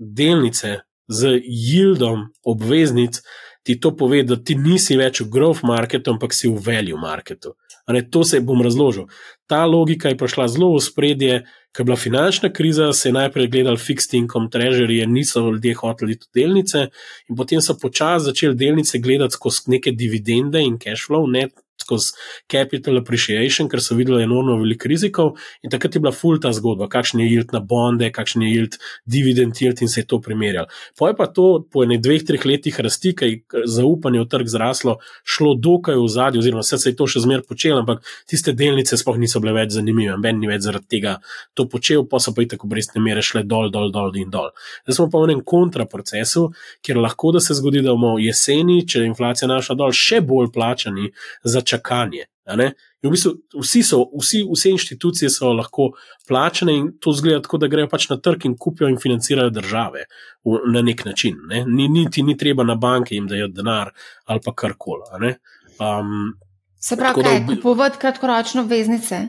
delnice z yieldom obveznic, ti to pove, da ti nisi več v growth marketu, ampak si v value marketu. Ne, to se bom razložil. Ta logika je prišla zelo v spredje, ker je bila finančna kriza, se je najprej gledal fixed income treasury, niso ljudje hoteli tudi delnice, in potem so počasi začeli delnice gledati skozi neke dividende in cash flow, ne skozi capital appreciation, ker so videli enormno veliko rizikov. In takrat je bila full ta zgodba, kakšen je yield na bonde, kakšen je yield, dividend yield in se je to primerjal. Po je pa to po enih dveh, treh letih rasti, ki je zaupanje v trg zraslo, šlo dokaj v zadje, oziroma vse se je to še zmer počelo, ampak tiste delnice sploh niso bile več zanimive, ben ni več zaradi tega to počel, pa so pa i tako brezne mere šle dol, dol, dol in dol. Zdaj smo pa v enem kontraprocesu, kjer lahko da se zgodi, da bomo jeseni, če je inflacija naša dol, še bolj plačani za čakanje. V bistvu vsi so, vsi, vse inštitucije so lahko plačene in to zgleda tako, da grejo pač na trg in kupijo in financirajo države v, na nek način. Ne? Ni, niti ni treba na banke jim dajati denar ali pa karkoli. Um, se pravi, kaj, da, kupovati kratkoročne obveznice.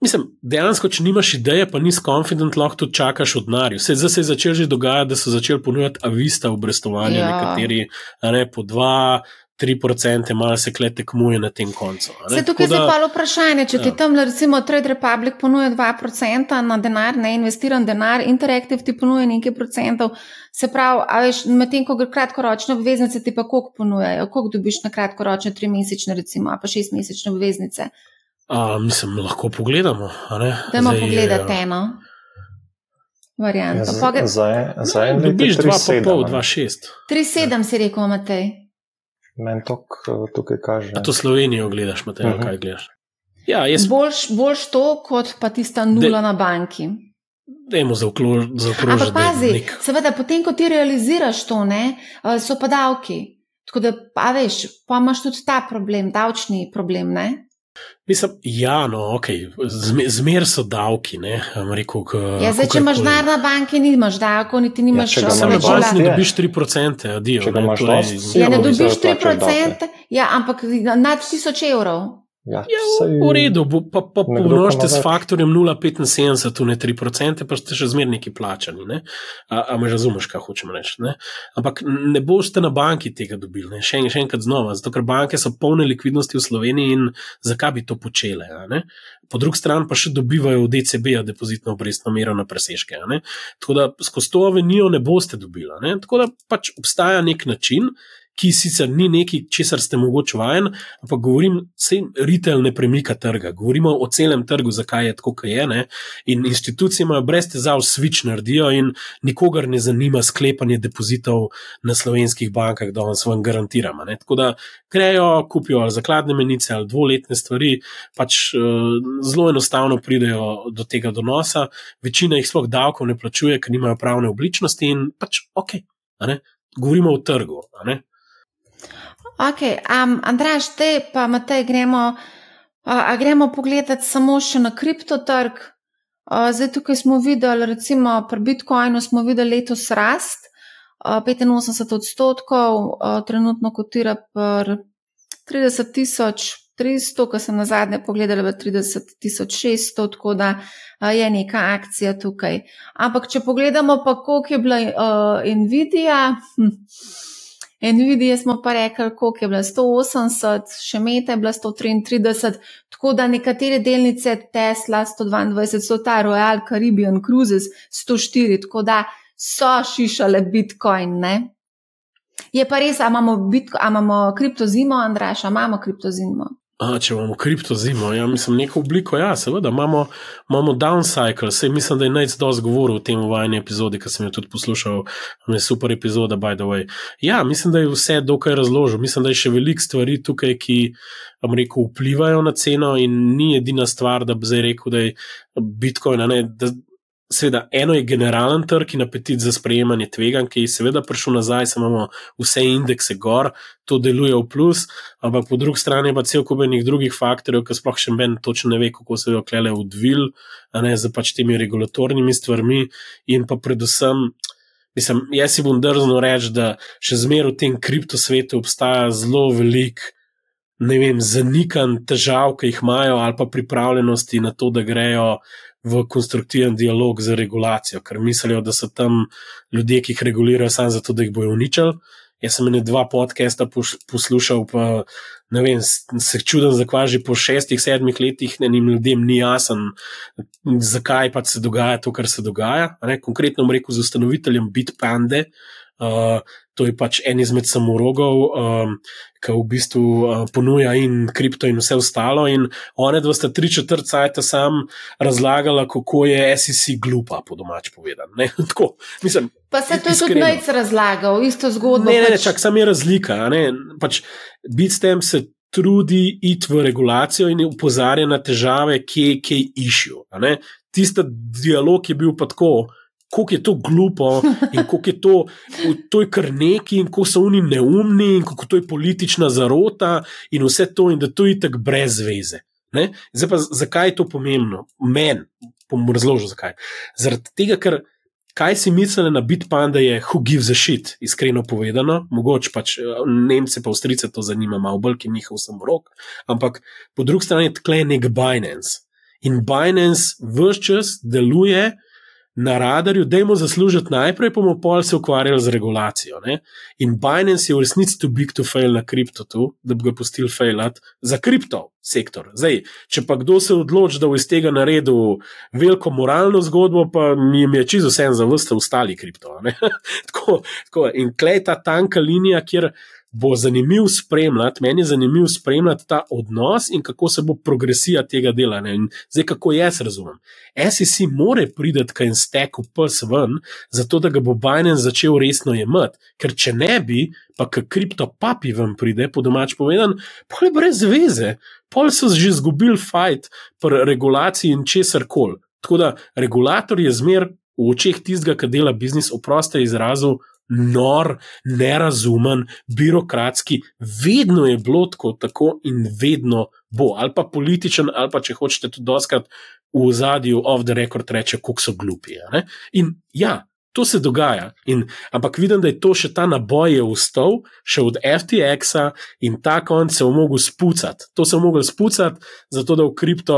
Mislim, dejansko, če nimaš ideje, pa nisi confident, lahko tudi čakaš od denarja. Zdaj se je začel že dogajati, da so začeli ponujati avista v brestovanju, ja. nekateri ne, po dva, 3%, malo se kle tekmuje na tem koncu. Se tukaj da, je pa vprašanje, če ja. ti tam, recimo, Trade Republic ponuja 2% na denar, ne investiran denar, Interactive ti ponuja nekaj procentov, se pravi, a veš, medtem ko gre kratkoročne obveznice, ti pa koliko ponujajo, koliko dobiš na kratkoročne, tri mesečne, recimo, pa šest mesečne obveznice. A, mislim, lahko pogledamo. Dajmo pogledati eh, eno. Varianto. Ja, za en, dobiš 2,5, 2,6. 3,7 si rekel, Matej. Meni to tukaj kaže. A to Slovenijo gledaš, Matej, uh mhm. -huh. kaj gledaš? Ja, jaz... boljš, boljš to, kot pa tista nula De... na banki. Dajmo za okrožje. Ampak pazi, nek... seveda, potem, ko ti realiziraš to, ne, eh, so pa davki. Tako da, pa veš, pa imaš tudi ta problem, davčni problem, ne? Mislim, ja, no, okay. zmer so davki. Rekel, k, ja, zdaj, če imaš denar na banki, nimaš davkov, niti nimaš ja, še vedno. Če ne dobiš 3%, adijo. Če ne, imaš torej, ja, ne dobiš 3%, ja, ampak nad 1000 evrov. Ja, ja, v redu, pa, pa pomnožite s faktorjem 0,75, tu ne 3%, pa ste še zmerni plačani. Ne? A, a me razumeš, kaj hočem reči? Ne? Ampak ne boste na banki tega dobili, še, en, še enkrat znova, zato ker banke so polne likvidnosti v Sloveniji in zakaj bi to počele. Po drugi strani pa še dobivajo v DCB-ju depozitno obrestno mero na presežke. Tako da skozi to avenijo ne boste dobili. Tako da pač obstaja nek način ki sicer ni nekaj, česar ste mogoče vajen, ampak govorim, se retail ne premika trga, govorimo o celem trgu, zakaj je tako, kot je. Ne? In institucije imajo brez težav switch naredijo in nikogar ne zanima sklepanje depozitov na slovenskih bankah, da vam svojim garantiramo. Tako da grejo, kupijo ali zakladne menice ali dvoletne stvari, pač uh, zelo enostavno pridejo do tega donosa, večina jih sploh davkov ne plačuje, ker nimajo pravne obličnosti in pač ok. Govorimo o trgu. Ok, um, Andraš, te pa Matej, gremo, uh, gremo pogledati samo še na kriptotrg. Uh, zdaj tukaj smo videli, recimo pri Bitcoinu smo videli letos rast, uh, 85 odstotkov, uh, trenutno kotira pri 30 tisoč 300, ko sem na zadnje pogledala, v 30 tisoč 600, tako da uh, je neka akcija tukaj. Ampak če pogledamo pa, koliko je bila uh, Nvidia. Hm, Nvidia smo pa rekli, koliko je bila 180, še meta je bila 133, tako da nekatere delnice Tesla 122, so ta Royal Caribbean Cruises 104, tako da so šišale Bitcoin. Ne? Je pa res, a imamo, Bitcoin, a imamo kriptozimo, Andraša, imamo kriptozimo. A, če imamo kripto zimo, ja, mislim, neko obliko, ja, seveda, imamo, imamo downcycle, se mislim, da je najc dosti govoril o tem v vajni epizodi, ki sem jo tudi poslušal, je super epizoda, by the way. Ja, mislim, da je vse dokaj razložil, mislim, da je še veliko stvari tukaj, ki, vam rekel, vplivajo na ceno in ni edina stvar, da bi zdaj rekel, da je Bitcoin, ne, da, Seveda, eno je generalen trg in apetit za sprejemanje tveganj, ki je seveda prišel nazaj, samo imamo vse indekse gor, to deluje v plus, ampak po drugi strani pa cel kup enih drugih faktorjev, ki sploh še meni točno ne ve, kako se jo klele odvil, a ne za pač temi regulatornimi stvarmi in pa predvsem. Mislim, jaz si bom drznil reči, da še zmeraj v tem kriptosvetu obstaja zelo velik, ne vem, zanikan težav, ki jih imajo, ali pa pripravljenosti na to, da grejo v konstruktiven dialog z regulacijo, ker mislijo, da so tam ljudje, ki jih regulirajo, samo zato, da jih bojo uničili. Jaz sem ene dva podcasta poslušal, pa ne vem, se čudem, zakaj že po šestih, sedmih letih enim ljudem ni jasen, zakaj pa se dogaja to, kar se dogaja. Ne? Konkretno, rekel z ustanoviteljem Bitpande, uh, to je pač en izmed samorogov, um, ki v bistvu uh, ponuja in kripto in vse ostalo. In one dva sta tri četrt cajta sam razlagala, kako je SEC glupa, po domač povedano. Tako, mislim. Pa se to tudi najc razlagal, isto zgodbo. Ne, ne, pač... ne čak, sam je razlika. Pač, Bitstem se trudi iti v regulacijo in upozarja na težave, ki jih iščejo. Tista dialog je bil pa tako kako je to glupo in kako je to, to je kar neki in kako so oni neumni in kako to je politična zarota in vse to in da to je tako brez veze. Ne? Zdaj pa, zakaj je to pomembno? Meni, bom razložil zakaj. Zaradi tega, ker kaj si mislili na Bitpanda je who gives a shit, iskreno povedano, mogoče pač Nemce pa Avstrice to zanima, malo bolj, ki njihov sem rok, ampak po drugi strani je tkle nek Binance. In Binance vse čas deluje, na radarju, da jim zaslužiti najprej, pa bomo se ukvarjali z regulacijo. Ne? In Binance je v resnici too big to fail na kriptotu, da bi ga pustili failat za kripto sektor. Zdaj, če pa kdo se odloči, da bo iz tega naredil veliko moralno zgodbo, pa mi je čisto vse za vse ostali kripto. tako, tako, in klej ta tanka linija, kjer bo zanimiv spremljati, meni je zanimiv spremljati ta odnos in kako se bo progresija tega dela. Ne? In zdaj, kako jaz razumem. SEC more priti kaj en stek v PS ven, zato da ga bo Binance začel resno jemati, ker če ne bi, pa k kriptopapi ven pride, po domač povedan, pol je brez veze, pol so že izgubili fajt pri regulaciji in česar koli. Tako da regulator je zmer v očeh tistega, ki dela biznis, oproste izrazu, nor, nerazumen, birokratski, vedno je bilo tako, tako in vedno bo, ali pa političen, ali pa če hočete tudi doskrat v zadju of the record reče, kako so glupi. In ja. To se dogaja, in, ampak vidim, da je to še ta naboj je vstal, še od FTX-a in ta konc se je mogel spucati. To se je mogel spucati, zato da v kripto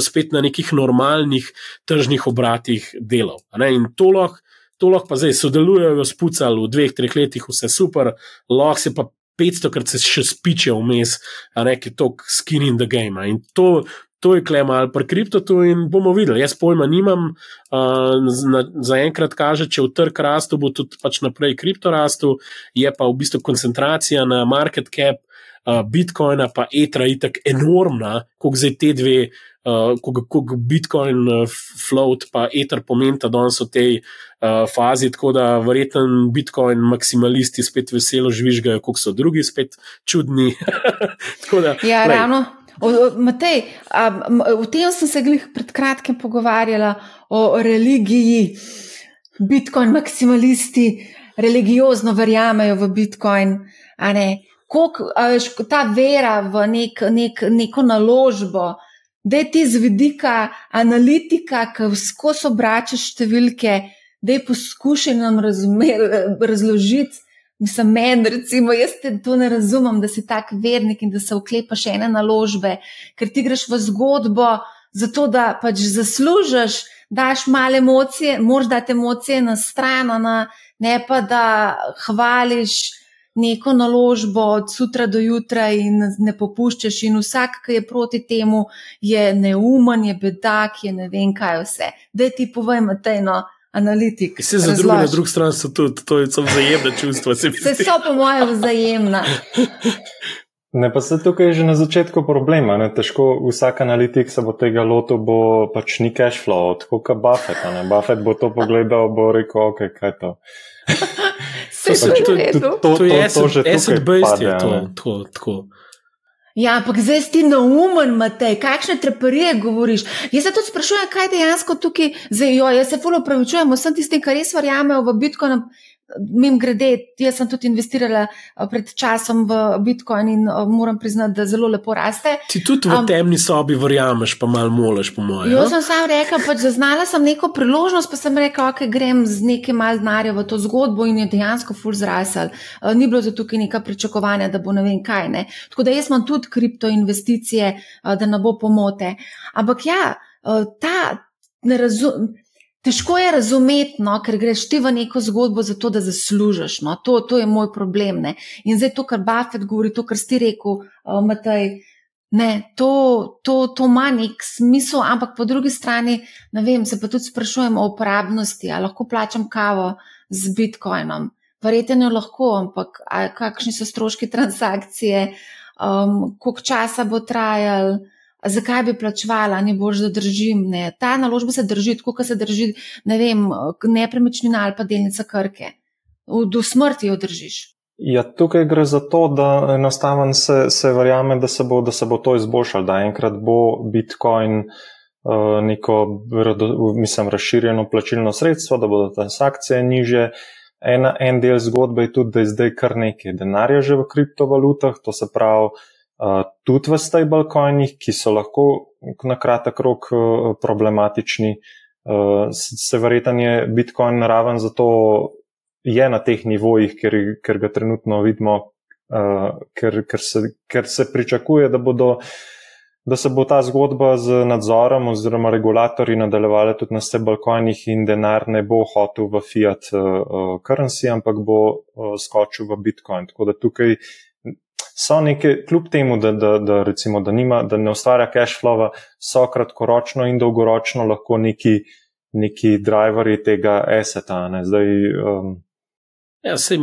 spet na nekih normalnih tržnih obratih delal. In to lahko to lahko pa zdaj sodelujejo, spucali v dveh, treh letih, vse super, lahko se pa 500 krat se še spiče vmes, reki to skin in the game. In to, to je klema ali pri kriptotu in bomo videli. Jaz pojma nimam, uh, zaenkrat kaže, če v trg rastu, bo tudi pač naprej kripto rastu, je pa v bistvu koncentracija na market cap. Uh, Bitcoina pa Etra je tako enormna, kot zdaj te dve, uh, kot Bitcoin, uh, float pa Ether pomeni, da danes v tej uh, fazi, tako da verjetno Bitcoin maksimalisti spet veselo žvižgajo, kot so drugi spet čudni. da, ja, lej. ravno. O, o, Matej, a, o tem sem se glih pred kratkim pogovarjala o religiji. Bitcoin maksimalisti religiozno verjamejo v Bitcoin. Kako ta vera v nek, nek, neko naložbo, da je ti z vidika analitika, ki skozi obračaš številke, da je poskušaj nam razložiti. Mislim, meni, recimo, jaz te to ne razumem, da si tak vernik in da se oklepaš ene naložbe, ker ti greš v zgodbo, zato da pač zaslužiš, daš male emocije, moraš dati emocije na stran, ne pa da hvališ neko naložbo od jutra do jutra in ne popuščaš, in vsak, ki je proti temu, je neumen, je bedak, je ne vem kaj vse. Da ti povem, tajno analitik. Vse za druge, na drugi strani so tudi to, so vzajemna čustva. Se so po mojem vzajemna. Ne, pa se tukaj je že na začetku problema. Ne? Težko vsak analitik se bo tega lotil, bo pač ni cash flow, tako kot Buffett. Ne? Buffett bo to pogledal, bo rekel, ok, kaj je to. Se pač, to, to, to, to, to je to, je to. to, to Ja, ampak zdaj si neumen, Matej, kakšne treperije govoriš. Jaz se tudi sprašujem, kaj dejansko tukaj zdaj, jo, jaz se fully upravičujem, vsem tistim, ki res verjamejo v Bitcoin, Mim grede, jaz sem tudi investirala eh, pred časom v Bitcoin in eh, moram priznati, da zelo lepo raste. Ti tudi v um, temni sobi verjameš, pa malo moleš, po mojem. Jaz sem sam rekla, pač zaznala sem neko priložnost, pa sem rekla, ok, grem z nekaj mal denarja v to zgodbo in je dejansko full zrasel. Uh, ni bilo za tukaj neka pričakovanja, da bo ne vem kaj. Ne. Tako da jaz imam tudi kriptoinvesticije, uh, da ne bo pomote. Ampak ja, uh, ta ne razumem. Težko je razumeti, no, ker greš ti v neko zgodbo zato, da zaslužiš. No. To, to je moj problem. Ne. In zdaj to, kar Buffett govori, to, kar si rekel, uh, Matej, ne, to, to, to ima nek smisel, ampak po drugi strani, vem, se pa tudi sprašujem o uporabnosti, ali lahko plačam kavo z bitcoinom. Verjetno lahko, ampak kakšni so stroški transakcije, um, koliko časa bo trajalo zakaj bi plačvala, ni bož, da držim. Ne. Ta naložba se drži, tako kot se drži, ne vem, nepremičnina ali pa delnica krke. Do smrti jo držiš. Ja, tukaj gre za to, da enostavno se, se verjame, da se, bo, da se bo to izboljšalo, da enkrat bo Bitcoin uh, neko, mislim, razširjeno plačilno sredstvo, da bodo transakcije niže. Ena, en del zgodbe je tudi, da je zdaj kar nekaj denarja že v kriptovalutah, to se pravi, tudi v stablecoinih, ki so lahko na kratek rok problematični. Se verjetno je Bitcoin naraven, zato je na teh nivojih, ker, ker ga trenutno vidimo, ker, ker, se, ker se pričakuje, da, bodo, da se bo ta zgodba z nadzorom oziroma regulatorji nadaljevala tudi na stablecoinih in denar ne bo hotel v fiat currency, ampak bo skočil v Bitcoin. Tako da tukaj so neke, kljub temu, da, da, da, recimo, da, nima, da ne ustvarja cash flow, so kratkoročno in dolgoročno lahko neki, neki driverji tega aseta. Zdaj, um, Ja, sej,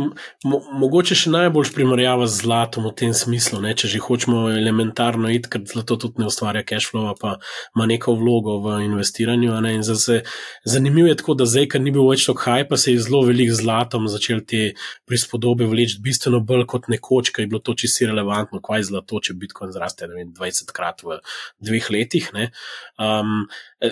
mo, mogoče še najbolj primerjava z zlatom v tem smislu, ne? če že hočemo elementarno iti, ker zlato tudi ne ustvarja cash flow, pa ima neko vlogo v investiranju. Zase, zanimivo je tako, da zdaj, ker ni bil več tako haj, pa se je zelo velik zlatom začel te prispodobe vleči bistveno bolj kot nekoč, ker je bilo to čisto relevantno, kaj je zlato, če Bitcoin zraste vem, 20 krat v dveh letih. Um,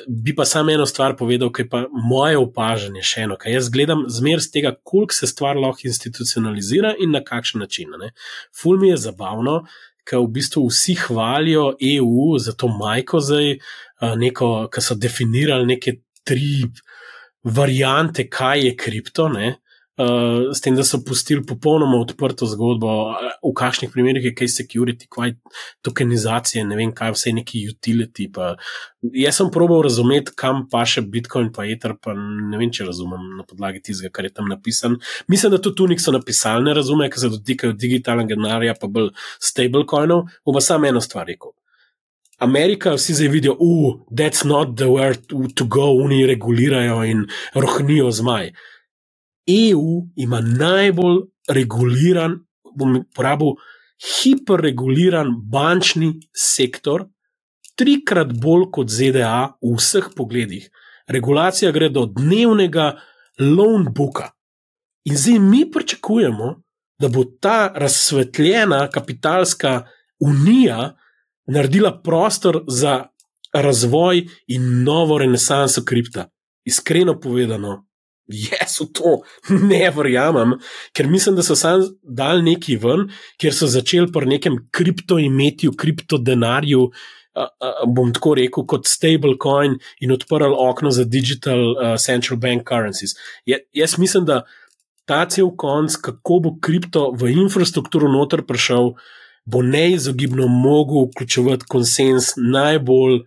bi pa samo eno stvar povedal, ki je pa moje opažanje še eno, kaj jaz gledam zmer z tega, koliko se stvar lahko institucionalizira in na kakšen način. Ne. Ful mi je zabavno, ker v bistvu vsi hvalijo EU za to majko zdaj, ki so definirali neke tri variante, kaj je kripto. Ne. Uh, s tem, da so pustili popolnoma odprto zgodbo, v kakšnih primerih je kaj security, kaj tokenizacije, ne vem, kaj vse neki utility. Pa. Jaz sem probal razumeti, kam pa še Bitcoin, pa Ether, pa ne vem, če razumem na podlagi tistega, kar je tam napisan. Mislim, da tudi tu niso napisali, ne razume, ker se dotikajo digitalnega denarja, pa bolj stablecoinov. Bom pa samo eno stvar rekel. Amerika, vsi zdaj vidijo, uh, that's not the word to go, oni regulirajo in rohnijo zmaj. EU ima najbolj reguliran, bom uporabil hiperreguliran bančni sektor, trikrat bolj kot ZDA v vseh pogledih. Regulacija gre do dnevnega loan booka. In zdaj mi pričakujemo, da bo ta razsvetljena kapitalska unija naredila prostor za razvoj in novo renesanso kripta. Iskreno povedano, Jaz v to ne verjamem, ker mislim, da so sam dal neki ven, ker so začeli pri nekem kriptoimetju, kriptodenarju, bom tako rekel, kot stablecoin in odprl okno za digital uh, central bank currencies. Je, jaz mislim, da ta cel konc, kako bo kripto v infrastrukturo noter prišel, bo neizogibno mogel vključevati konsens najbolj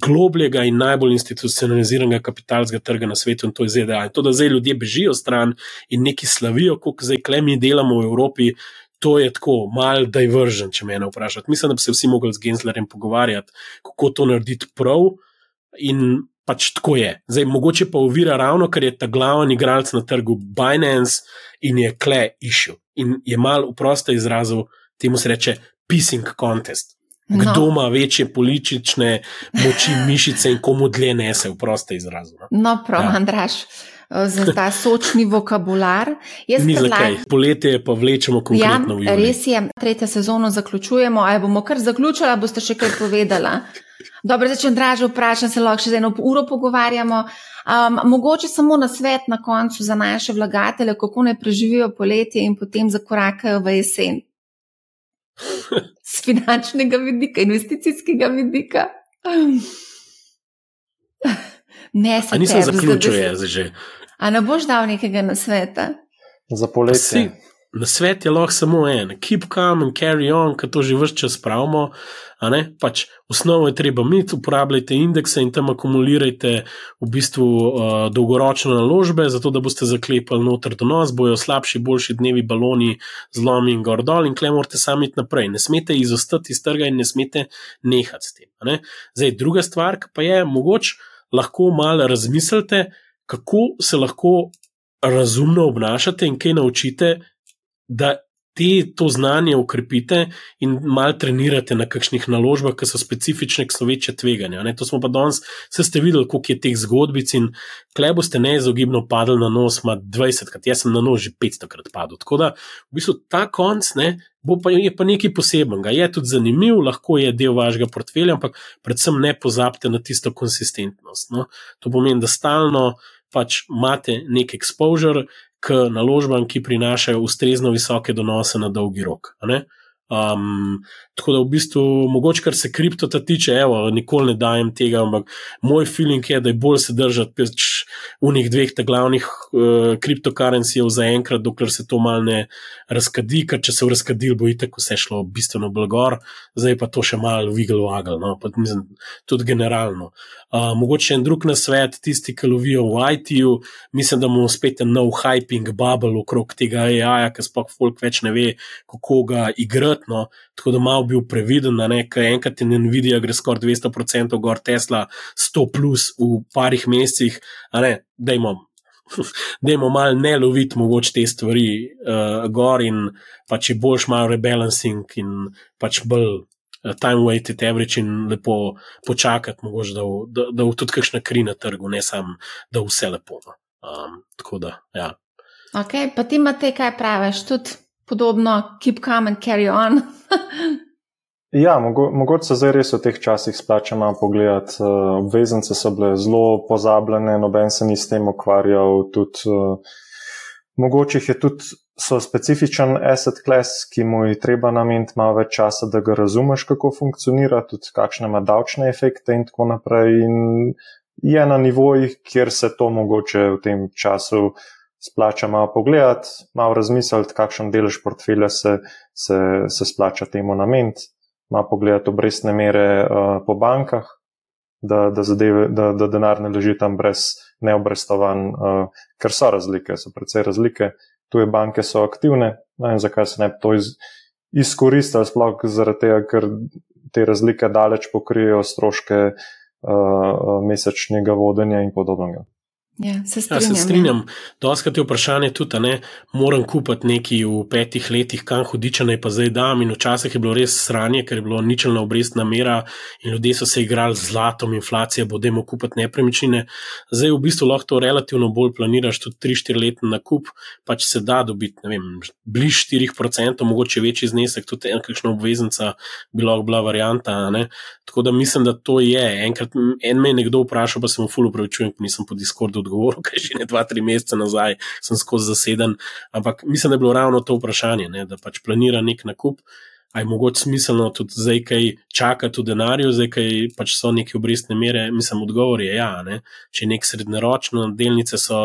globljega in najbolj institucionaliziranega kapitalskega trga na svetu, in to je ZDA. In to, da zdaj ljudje bežijo stran in neki slavijo, kot zdaj klemi delamo v Evropi, to je tako mal diveržen, če me vprašate. Mislim, da bi se vsi mogli z Genslerjem pogovarjati, kako to narediti prav. In pač tako je. Zdaj, mogoče pa uvira ravno, ker je ta glavni igralec na trgu Binance in je kle išel. In je mal v prostem izrazu, temu se reče, pissing contest. Kdo no. ima večje politične moči, mišice in komu dlje nese v proste izrazu? No, no prav, ja. Andraš. za ta sočni vokabular. Ni predlag... zakaj, poletje pa vlečemo konkretno ja, v Juni. Res je, tretjo sezono zaključujemo, ali bomo kar zaključili, boste še kaj povedala. Dobro, zdaj, če Andraž vprašam, se lahko še za eno uro pogovarjamo. Um, mogoče samo na svet na koncu za naše vlagatelje, kako ne preživijo poletje in potem zakorakajo v jesen. Z finančnega vidika, investicijskega vidika. Ne, se nisem zaključil, jaz že. A ne boš dal nekega nasveta? Za poletje. Na svet je lahko samo en, keep calm and carry on, ki to že vse čas pravimo. Pač osnovo je treba imeti, uporabljajte indekse in tam akumulirajte v bistvu uh, dolgoročne naložbe, zato da boste zaklepali noter do nos, bojo slabši, boljši dnevi, baloni, zlomi in gor dol in klem morate sami naprej. Ne smete izostati iz trga in ne smete nehati s tem. Zdaj, druga stvar pa je, mogoče lahko malo razmislite, kako se lahko razumno obnašate in kaj naučite da te to znanje ukrepite in malo trenirate na kakšnih naložbah, ki so specifične k sloveče tveganja. Ne? To smo pa danes, vse ste videli, koliko je teh zgodbic in klej boste neizogibno padli na nos, ima 20 krat, jaz sem na nos že 500 krat padel. Tako da v bistvu ta konc ne, bo pa, je pa nekaj posebenega. Je tudi zanimiv, lahko je del vašega portfelja, ampak predvsem ne pozabite na tisto konsistentnost. No? To pomeni, da stalno pač imate nek exposure, k naložbam, ki prinašajo ustrezno visoke donose na dolgi rok. Um, tako da v bistvu, mogoče kar se kriptota tiče, evo, nikoli ne dajem tega, ampak moj feeling je, da je bolj se držati pač v njih dveh glavnih uh, kriptokarencijev za enkrat, dokler se to mal ne razkadi, ker če se v razkadil, bo itek vse šlo bistveno blagor, zdaj pa to še mal wiggle waggle, no, pa mislim, tudi generalno. Uh, mogoče en drug na svet, tisti, ki lovijo v IT-ju, mislim, da bomo spet nov hyping bubble okrog tega AI-ja, ker sploh folk več ne ve, kako ga igrati no, tako da malo bil previden, da nekaj enkrat je Nvidia gre skoraj 200% gor, Tesla 100 plus v parih mesecih, ne, dajmo. Dajmo malo ne loviti mogoče te stvari uh, gor in pač je boljš malo rebalancing in pač bolj uh, time weighted average in lepo počakati, mogoče da, da, da v tudi kakšna kri na trgu, ne samo da vse lepo. Um, tako da, ja. Ok, pa ti imate kaj praviš, tudi podobno, keep calm and carry on. ja, mogo, mogoče se zdaj res v teh časih splača malo pogledati. Uh, obveznice so bile zelo pozabljene, noben se ni s tem ukvarjal. Tudi, uh, mogoče je tudi specifičen asset class, ki mu je treba nameniti malo več časa, da ga razumeš, kako funkcionira, tudi kakšne ima davčne efekte in tako naprej. In je na nivojih, kjer se to mogoče v tem času splača malo pogledati, malo razmisliti, kakšen delež portfelja se, se, se splača temu nameniti, malo pogledati obrestne mere uh, po bankah, da, da, zadeve, da, da denar ne leži tam brez neobrestovan, uh, ker so razlike, so precej razlike. Tuje banke so aktivne, no in zakaj se ne bi to iz, izkoristili, sploh zaradi tega, ker te razlike daleč pokrijejo stroške uh, mesečnega vodenja in podobnega. Ja, se strinjam. Ja, se strinjam. Ja. Doskrat je vprašanje tudi, da moram kupiti nekaj v petih letih, kam hudiče naj pa zdaj dam. In včasih je bilo res sranje, ker je bilo ničelna obrestna mera in ljudje so se igrali z zlatom, inflacija, bodemo kupiti nepremičnine. Zdaj v bistvu lahko to relativno bolj planiraš, tudi 3-4 letni nakup, pač se da dobiti, ne vem, bliž 4%, mogoče večji znesek, tudi enkakšna obveznica bi lahko bila varianta. Tako da mislim, da to je. Enkrat en me je nekdo vprašal, pa sem mu fully upravičujem, ker nisem po Discordu odgovoril, ker že ne dva, tri mesece nazaj sem skozi zaseden. Ampak mislim, da je bilo ravno to vprašanje, ne, da pač planira nek nakup. Ali je mogoče smiselno tudi zdaj, kaj čakati v denarju, zdaj, kaj pač so neke obrestne mere? Mislim, odgovor je ja. Ne? Če nek srednjeročno, delnice so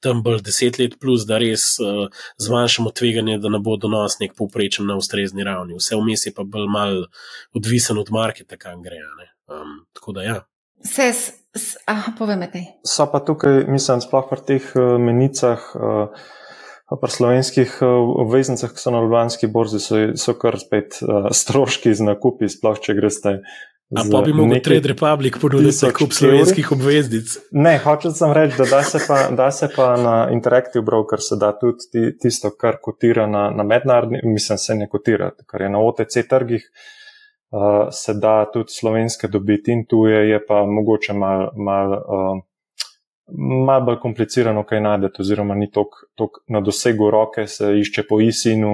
tam bolj deset let, plus da res uh, zmanjšamo tveganje, da ne bo donos nek povprečen na ustrezni ravni. Vse vmes je pa bolj mal odvisen od marketa, kam gre. Um, tako da ja. Se, aha, povem te. So pa tukaj, mislim, sploh pri teh uh, menicah, uh, pri slovenskih uh, obveznicah, ki so na Ljubljanski borzi, so, so kar spet stroški z nakupi, sploh če greste. A pa bi mogel Trade Republic ponuditi za kup slovenskih obveznic? Ne, hočem sem reči, da da se, pa, da se pa na Interactive Broker se da tudi tisto, kar kotira na, na mednarodni, mislim, se ne kotira, kar je na OTC trgih. Uh, uh, se da tudi slovenske dobiti in tuje, je pa mogoče malo mal, uh, malo bolj komplicirano, kaj najdete, oziroma ni tako na dosegu roke, se išče po ISIN-u,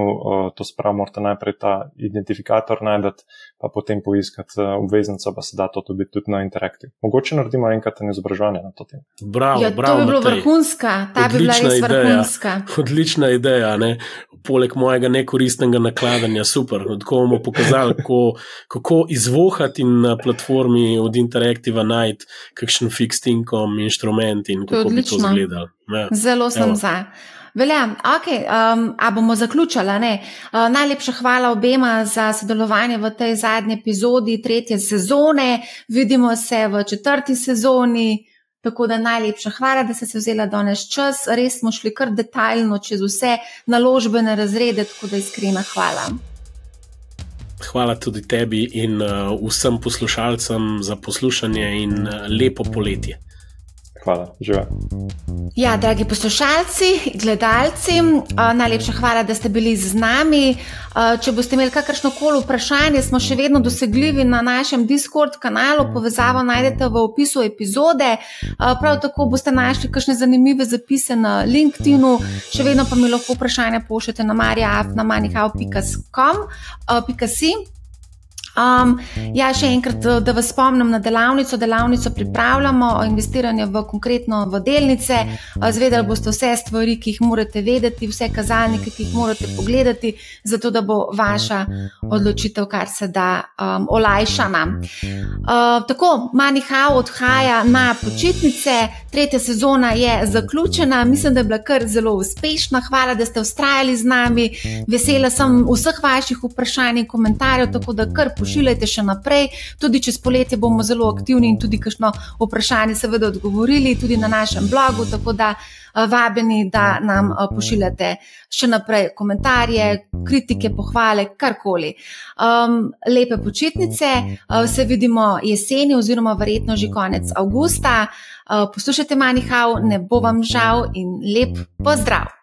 to sprav morate najprej ta identifikator najdete, pa potem poiskati obveznico, pa se da to dobiti tudi na interaktiv. Mogoče naredimo enkrat en izobraževanje na to temo. Bravo, ja, bravo, to bi bilo Matej. vrhunska, ta bi bila res Odlična ideja. vrhunska. Odlična ideja, ne? poleg mojega nekoristnega nakladanja, super. Tako bomo pokazali, kako, kako izvohati na platformi od Interactiva najti kakšen fixed income inštrument in To kako bi to izgledalo. Ja. Zelo sem Evo. za. Velja, okay, um, a bomo zaključili. Uh, najlepša hvala obema za sodelovanje v tej zadnji epizodi tretje sezone. Vidimo se v četrti sezoni. Tako da najlepša hvala, da ste se vzela danes čas. Res smo šli kar detaljno čez vse naložbene razrede, tako da iskrena hvala. Hvala tudi tebi in uh, vsem poslušalcem za poslušanje in uh, lepo poletje. Hvala, živa. Ja, dragi poslušalci, gledalci, najlepša hvala, da ste bili z nami. Če boste imeli kakršno koli vprašanje, smo še vedno dosegljivi na našem Discord kanalu. Povezavo najdete v opisu epizode. Prav tako boste našli kakšne zanimive zapise na LinkedIn-u. Še vedno pa mi lahko vprašanja pošljete na marjaaf.com. Um, ja, še enkrat, da vas spomnim na delavnico. Delavnico pripravljamo o investiranju v konkretno v delnice. Zvedeli boste vse stvari, ki jih morate vedeti, vse kazalnike, ki jih morate pogledati, zato da bo vaša odločitev kar se da um, olajšana. Uh, tako, Manihao odhaja na počitnice, tretja sezona je zaključena, mislim, da je bila kar zelo uspešna. Hvala, da ste ustrajali z nami. Vesela sem vseh vaših vprašanj in komentarjev, tako da kar pošiljajte še naprej. Tudi čez poletje bomo zelo aktivni in tudi kakšno vprašanje seveda odgovorili, tudi na našem blogu, tako da uh, vabeni, da nam uh, pošiljate še naprej komentarje, kritike, pohvale, karkoli. Um, lepe počitnice, uh, se vidimo jeseni oziroma verjetno že konec avgusta. Uh, poslušajte Manihau, ne bo vam žal in lep pozdrav!